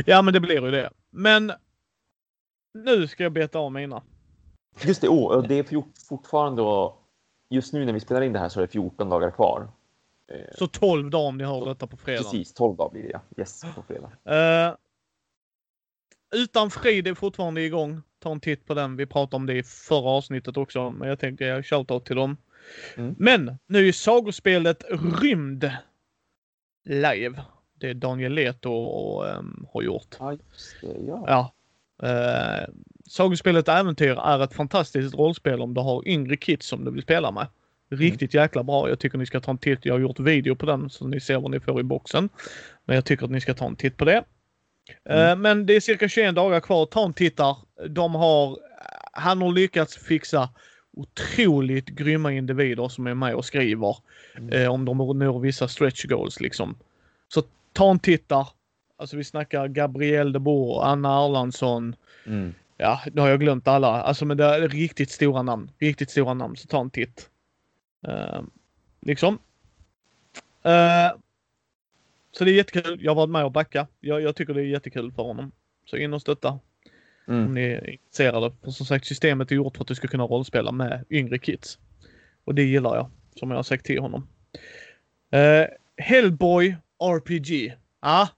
Ja, men det blir ju det. Men nu ska jag beta av mina. Just det, oh, det är fortfarande just nu när vi spelar in det här så är det 14 dagar kvar. Eh, så 12 dagar om ni hör detta på fredag. Precis, 12 dagar blir det ja. Yes, på fredag. Uh, utan frid är fortfarande igång. Ta en titt på den. Vi pratade om det i förra avsnittet också, men jag tänkte jag shoutout till dem. Mm. Men nu är sagospelet Rymd live. Det är Daniel Leto och, um, har gjort. Ja, just det. Ja. ja. Eh, Sagospelet Äventyr är ett fantastiskt rollspel om du har yngre kids som du vill spela med. Riktigt mm. jäkla bra. Jag tycker ni ska ta en titt. Jag har gjort video på den så ni ser vad ni får i boxen. Men jag tycker att ni ska ta en titt på det. Eh, mm. men det är cirka 21 dagar kvar. Ta en titt där. De har, han har lyckats fixa otroligt grymma individer som är med och skriver. Mm. Eh, om de når vissa stretch goals liksom. Så ta en titt där. Alltså vi snackar Gabriel de Boer, Anna Erlandsson. Mm. Ja, nu har jag glömt alla. Alltså men det är riktigt stora namn. Riktigt stora namn, så ta en titt. Uh, liksom. Uh, så det är jättekul. Jag har varit med och backa. Jag, jag tycker det är jättekul för honom. Så in och stötta. Mm. Om ni är intresserade. För som sagt, systemet är gjort för att du ska kunna rollspela med yngre kids. Och det gillar jag. Som jag har sagt till honom. Uh, Hellboy RPG. Ja,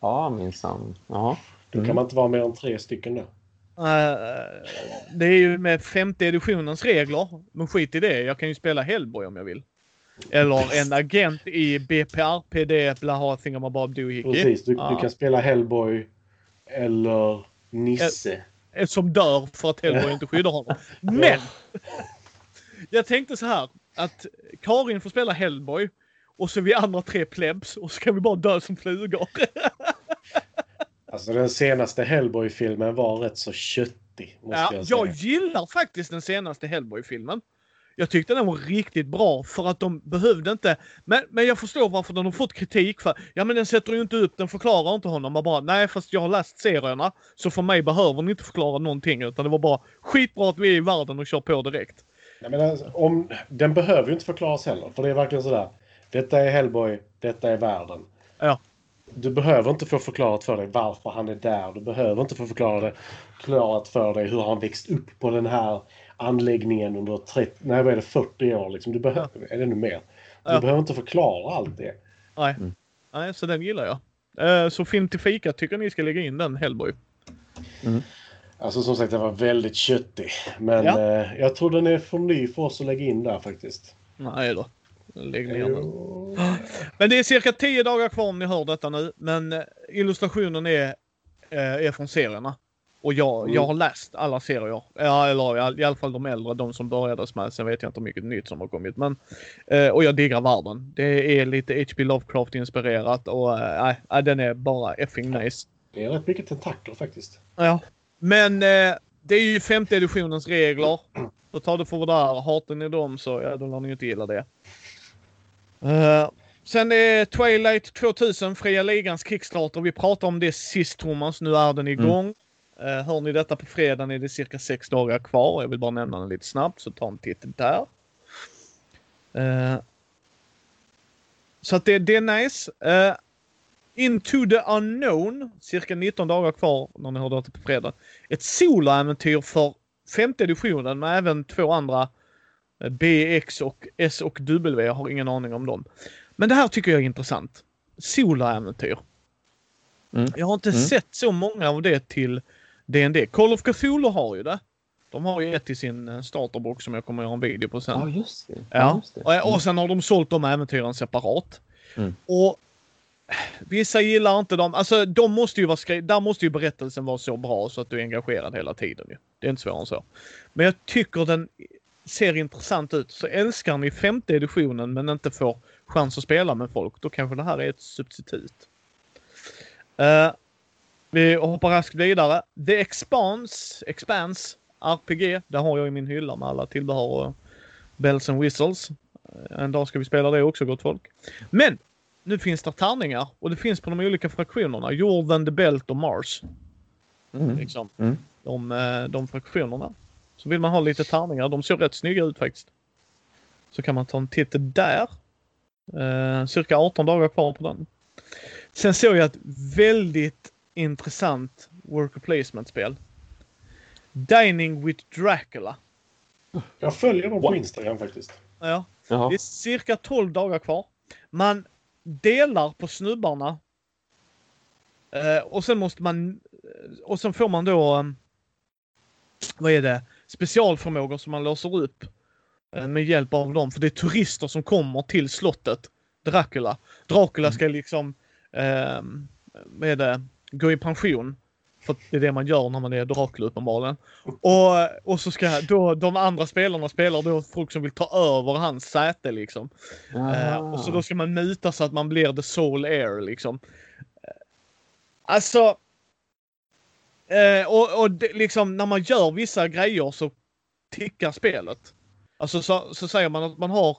Ja, minsann. Ja. Då kan mm. man inte vara mer än tre stycken då. Uh, det är ju med femte editionens regler. Men skit i det. Jag kan ju spela Hellboy om jag vill. Eller en agent i BPRPD, blaha thingamabob doohickey. Precis, du, uh. du, kan spela Hellboy eller Nisse. Ett som dör för att Hellboy inte skyddar honom. Men! jag tänkte så här att Karin får spela Hellboy och så vi andra tre plebs och så kan vi bara dö som flugor. alltså den senaste Hellboy-filmen var rätt så köttig. Måste ja, jag, säga. jag gillar faktiskt den senaste Hellboy-filmen. Jag tyckte den var riktigt bra för att de behövde inte. Men, men jag förstår varför de har fått kritik för. Ja men den sätter ju inte upp, den förklarar inte honom. Man bara, nej fast jag har läst serierna. Så för mig behöver ni inte förklara någonting. Utan det var bara skitbra att vi är i världen och kör på direkt. Nej, men alltså, om, den behöver ju inte förklaras heller. För det är verkligen sådär. Detta är Hellboy, detta är världen. Ja. Du behöver inte få förklarat för dig varför han är där. Du behöver inte få förklarat för dig hur han växt upp på den här anläggningen under 30, nej, vad är det, 40 år. Liksom. Du behöver, ja. Är det nu mer? Du ja. behöver inte förklara allt det. Nej, mm. nej så den gillar jag. Uh, så film till fika tycker ni ska lägga in den, Hellboy. Mm. Alltså som sagt, den var väldigt köttig. Men ja. uh, jag tror den är för ny för oss att lägga in där faktiskt. Nej då. Lägg ner den. Men det är cirka 10 dagar kvar om ni hör detta nu. Men eh, illustrationen är, eh, är från serierna. Och jag, mm. jag har läst alla serier. Ja, eller i alla fall de äldre, de som börjades med. Sen vet jag inte hur mycket nytt som har kommit. Men, eh, och jag diggar världen. Det är lite H.P. Lovecraft inspirerat och äh, den är bara effing nice. Det är rätt mycket tentakler faktiskt. Ja. Men eh, det är ju femte editionens regler. Så ta det för vad det är. Hatar ni dem så ja, då lär ni inte gilla det. Uh, sen är Twilight 2000, Fria Ligans Kickstarter. Vi pratade om det sist Thomas. Nu är den mm. igång. Mm. Uh, hör ni detta på fredagen är det cirka sex dagar kvar. Jag vill bara nämna den lite snabbt så ta en titt där. Uh, så att det, det är nice. Uh, Into the unknown, cirka 19 dagar kvar när ni hör detta på fredag. Ett soloäventyr för femte editionen med även två andra BX och S och W. Jag har ingen aning om dem. Men det här tycker jag är intressant. Soloäventyr. Mm. Jag har inte mm. sett så många av det till D&D. Call of Cthulhu har ju det. De har ju ett i sin eh, starterbox som jag kommer att göra en video på sen. Ja, just det. Ja, just det. Mm. Och, sen har de sålt de äventyren separat. Mm. Och Vissa gillar inte dem. Alltså de måste ju vara skri- Där måste ju berättelsen vara så bra så att du är engagerad hela tiden. Det är inte svårare än så. Men jag tycker den ser intressant ut så älskar ni femte editionen men inte får chans att spela med folk, då kanske det här är ett substitut. Uh, vi hoppar raskt vidare. The Expanse, Expanse RPG, det har jag i min hylla med alla tillbehör och bells and whistles. Eh, en dag ska vi spela det också gott folk. Men nu finns det tärningar och det finns på de olika fraktionerna. Jorden, The Belt och Mars. Mm. Liksom. Mm. De, eh, de fraktionerna. Så vill man ha lite tärningar, de ser rätt snygga ut faktiskt. Så kan man ta en titt där. Eh, cirka 18 dagar kvar på den. Sen såg jag ett väldigt intressant worker placement-spel. Dining with Dracula. Jag följer dem på? Instagram faktiskt. Ja, Jaha. det är cirka 12 dagar kvar. Man delar på snubbarna. Eh, och sen måste man... Och sen får man då... eh, vad är det? Specialförmågor som man låser upp. eh, med hjälp av dem. För det är turister som kommer till slottet. Dracula. Dracula ska liksom... Eh, vad är det? Gå i pension. För det är det man gör när man är Dracula uppenbarligen. Och, och så ska då de andra spelarna spelar då folk som vill ta över hans säte liksom. Eh, och så då ska man muta så att man blir the soul air liksom. Eh, Alltså. Eh, och och det, liksom när man gör vissa grejer så tickar spelet. Alltså så, så säger man att man har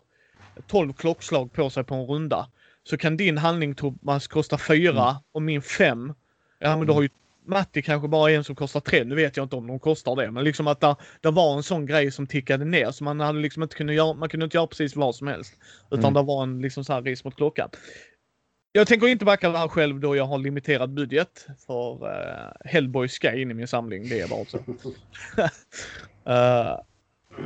12 klockslag på sig på en runda. Så kan din handling Thomas kosta 4 och min 5. Ja men då har ju Matti kanske bara en som kostar 3. Nu vet jag inte om de kostar det. Men liksom att det, det var en sån grej som tickade ner. Så man hade liksom inte kunnat göra, man kunde inte göra precis vad som helst. Utan Mm. det var en liksom så här ris mot klockan. Jag tänker inte backa det här själv då jag har limiterad budget. För uh, Hellboy ska in i min samling. Det är bara så. Eh,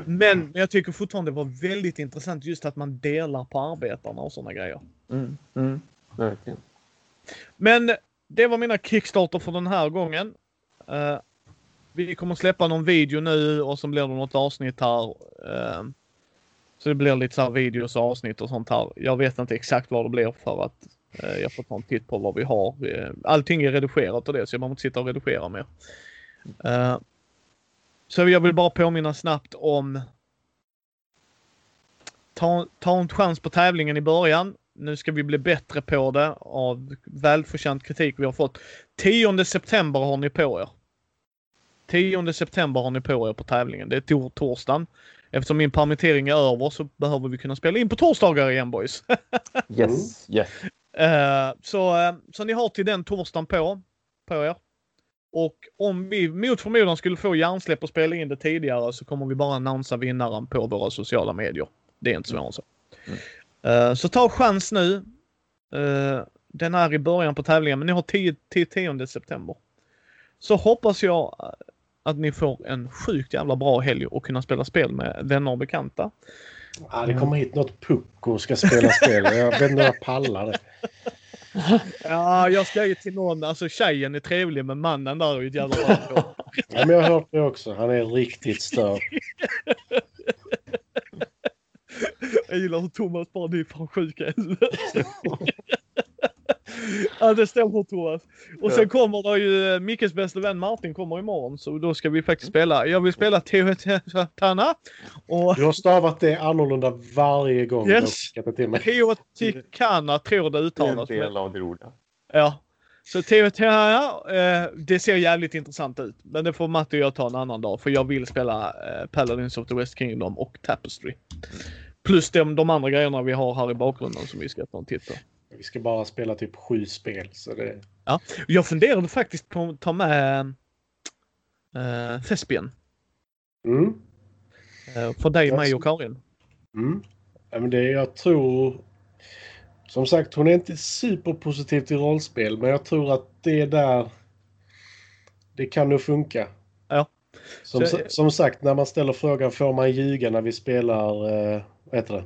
men jag tycker fortfarande det var väldigt intressant just att man delar på arbetarna och sådana grejer. Mm. Mm. Verkligen. Men det var mina Kickstarter för den här gången. Eh, vi kommer släppa någon video nu och så blir det något avsnitt här. Eh, så det blir lite så här videos och avsnitt och sånt här. Jag vet inte exakt vad det blir för att eh, Eh, jag får ta en titt på vad vi har. Eh, allting är redigerat och det så jag behöver inte sitta och redigera mer. Eh, så jag vill bara påminna snabbt om ta, ta en chans på tävlingen i början. Nu ska vi bli bättre på det av välförtjänt kritik vi har fått. 10 september har ni på er. 10 september har ni på er på tävlingen. Det är tor torsdagen. Eftersom min permittering är över så behöver vi kunna spela in på torsdagar igen boys. Yes. Yes. Eh, så, eh, så ni har till den torsdagen på, på er. Och om vi mot förmodan skulle få hjärnsläpp och spela in det tidigare så kommer vi bara annonsera vinnaren på våra sociala medier. Det är inte svårare än så. Mm. Eh, så ta chans nu. Den är i början på tävlingen men ni har 10 till 10 september. Så hoppas jag att ni får en sjukt jävla bra helg och kunna spela spel med vänner och bekanta. Ah, det kommer hit något pucko och ska spela spel. Jag vet inte om jag pallar det. Ja, jag ska ju till någon. Alltså tjejen är trevlig men mannen där är ju ett jävla bra. Ja, men jag har hört det också. Han är riktigt störd. Jag gillar hur Thomas bara ni är fan sjuka i huvudet. Ja det stämmer Thomas. Och sen kommer det ju eh, Mickes bästa vän Martin kommer imorgon så då ska vi faktiskt spela. Jag vill spela Teotihuacana och Du har stavat det annorlunda varje gång Yes. Teotihuacana tror det Det är en uttalas. del av det roliga. Ja. Så Teotihuacana, eh, det ser jävligt intressant ut. Men det får Matte och jag ta en annan dag för jag vill spela eh, Paladins of the West Kingdom och Tapestry. Plus de, de andra grejerna vi har här i bakgrunden som vi ska ta en titt på. Vi ska bara spela typ sju spel. Så det... Jag funderade faktiskt på att ta med uh, Thespian. Mm. eh, för dig, Ja, mig och Karin. Mm. Ja, men det, jag tror... Som sagt, hon är inte superpositiv till rollspel, men jag tror att det är där... Det kan nog funka. Ja. Som, Så- som sagt, när man ställer frågan får man ljuga när vi spelar... Uh, vad heter det?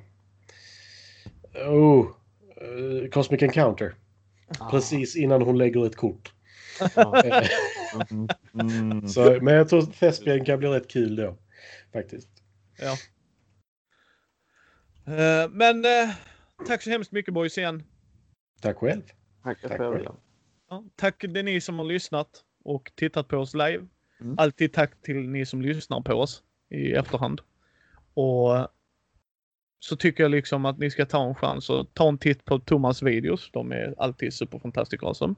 Oh, eh, Cosmic Encounter. Precis innan hon lägger ett kort. Ja. Mm. Mm. så, men jag tror att Thespian kan bli rätt kul då. Faktiskt. Ja. Eh, men eh, tack så hemskt mycket boys igen. Tack själv. Tack för själv. det. Ja, tack till ni som har lyssnat och tittat på oss live. Mm. Alltid tack till ni som lyssnar på oss i efterhand. Och så tycker jag liksom att ni ska ta en chans och ta en titt på Thomas videos. De är alltid superfantastiskt awesome.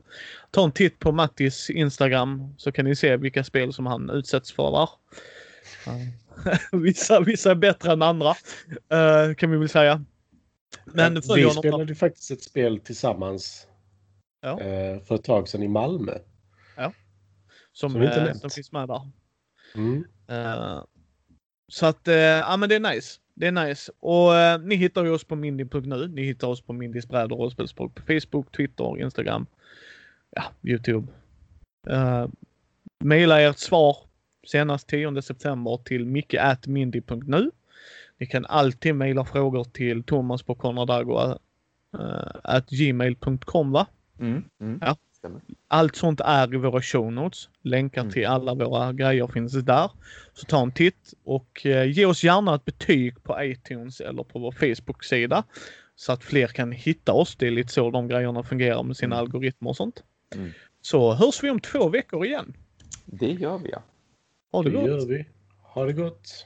Ta en titt på Mattis Instagram så kan ni se vilka spel som han utsätts för där. Uh, vissa, vissa är bättre än andra uh, kan vi väl säga. Men ja, vi spelade faktiskt ett spel tillsammans ja. uh, för ett tag sedan i Malmö. Ja. Som, som, inte som finns med där. Mm. så att, ja men det är nice. Det är nice. Och eh, ni hittar ju oss på mindy.nu. Ni hittar oss på Mindys brädor och rollspelsspråk på Facebook, Twitter, Instagram, ja, Youtube. Uh, maila ert svar senast 10 september till micke.mindy.nu. Ni kan alltid mejla frågor till Thomas på konradago uh, gmail.com va? Mm, mm. Ja. Allt sånt är i våra show notes. Länkar mm. till alla våra grejer finns där. Så ta en titt och eh, ge oss gärna ett betyg på iTunes eller på vår Facebook-sida. Så att fler kan hitta oss. Det är lite så de grejerna fungerar med sina mm. algoritmer och sånt. Mm. Så hörs vi om två veckor igen. Det gör vi ja. Ha det, det gott. Gör vi. Ha det gott.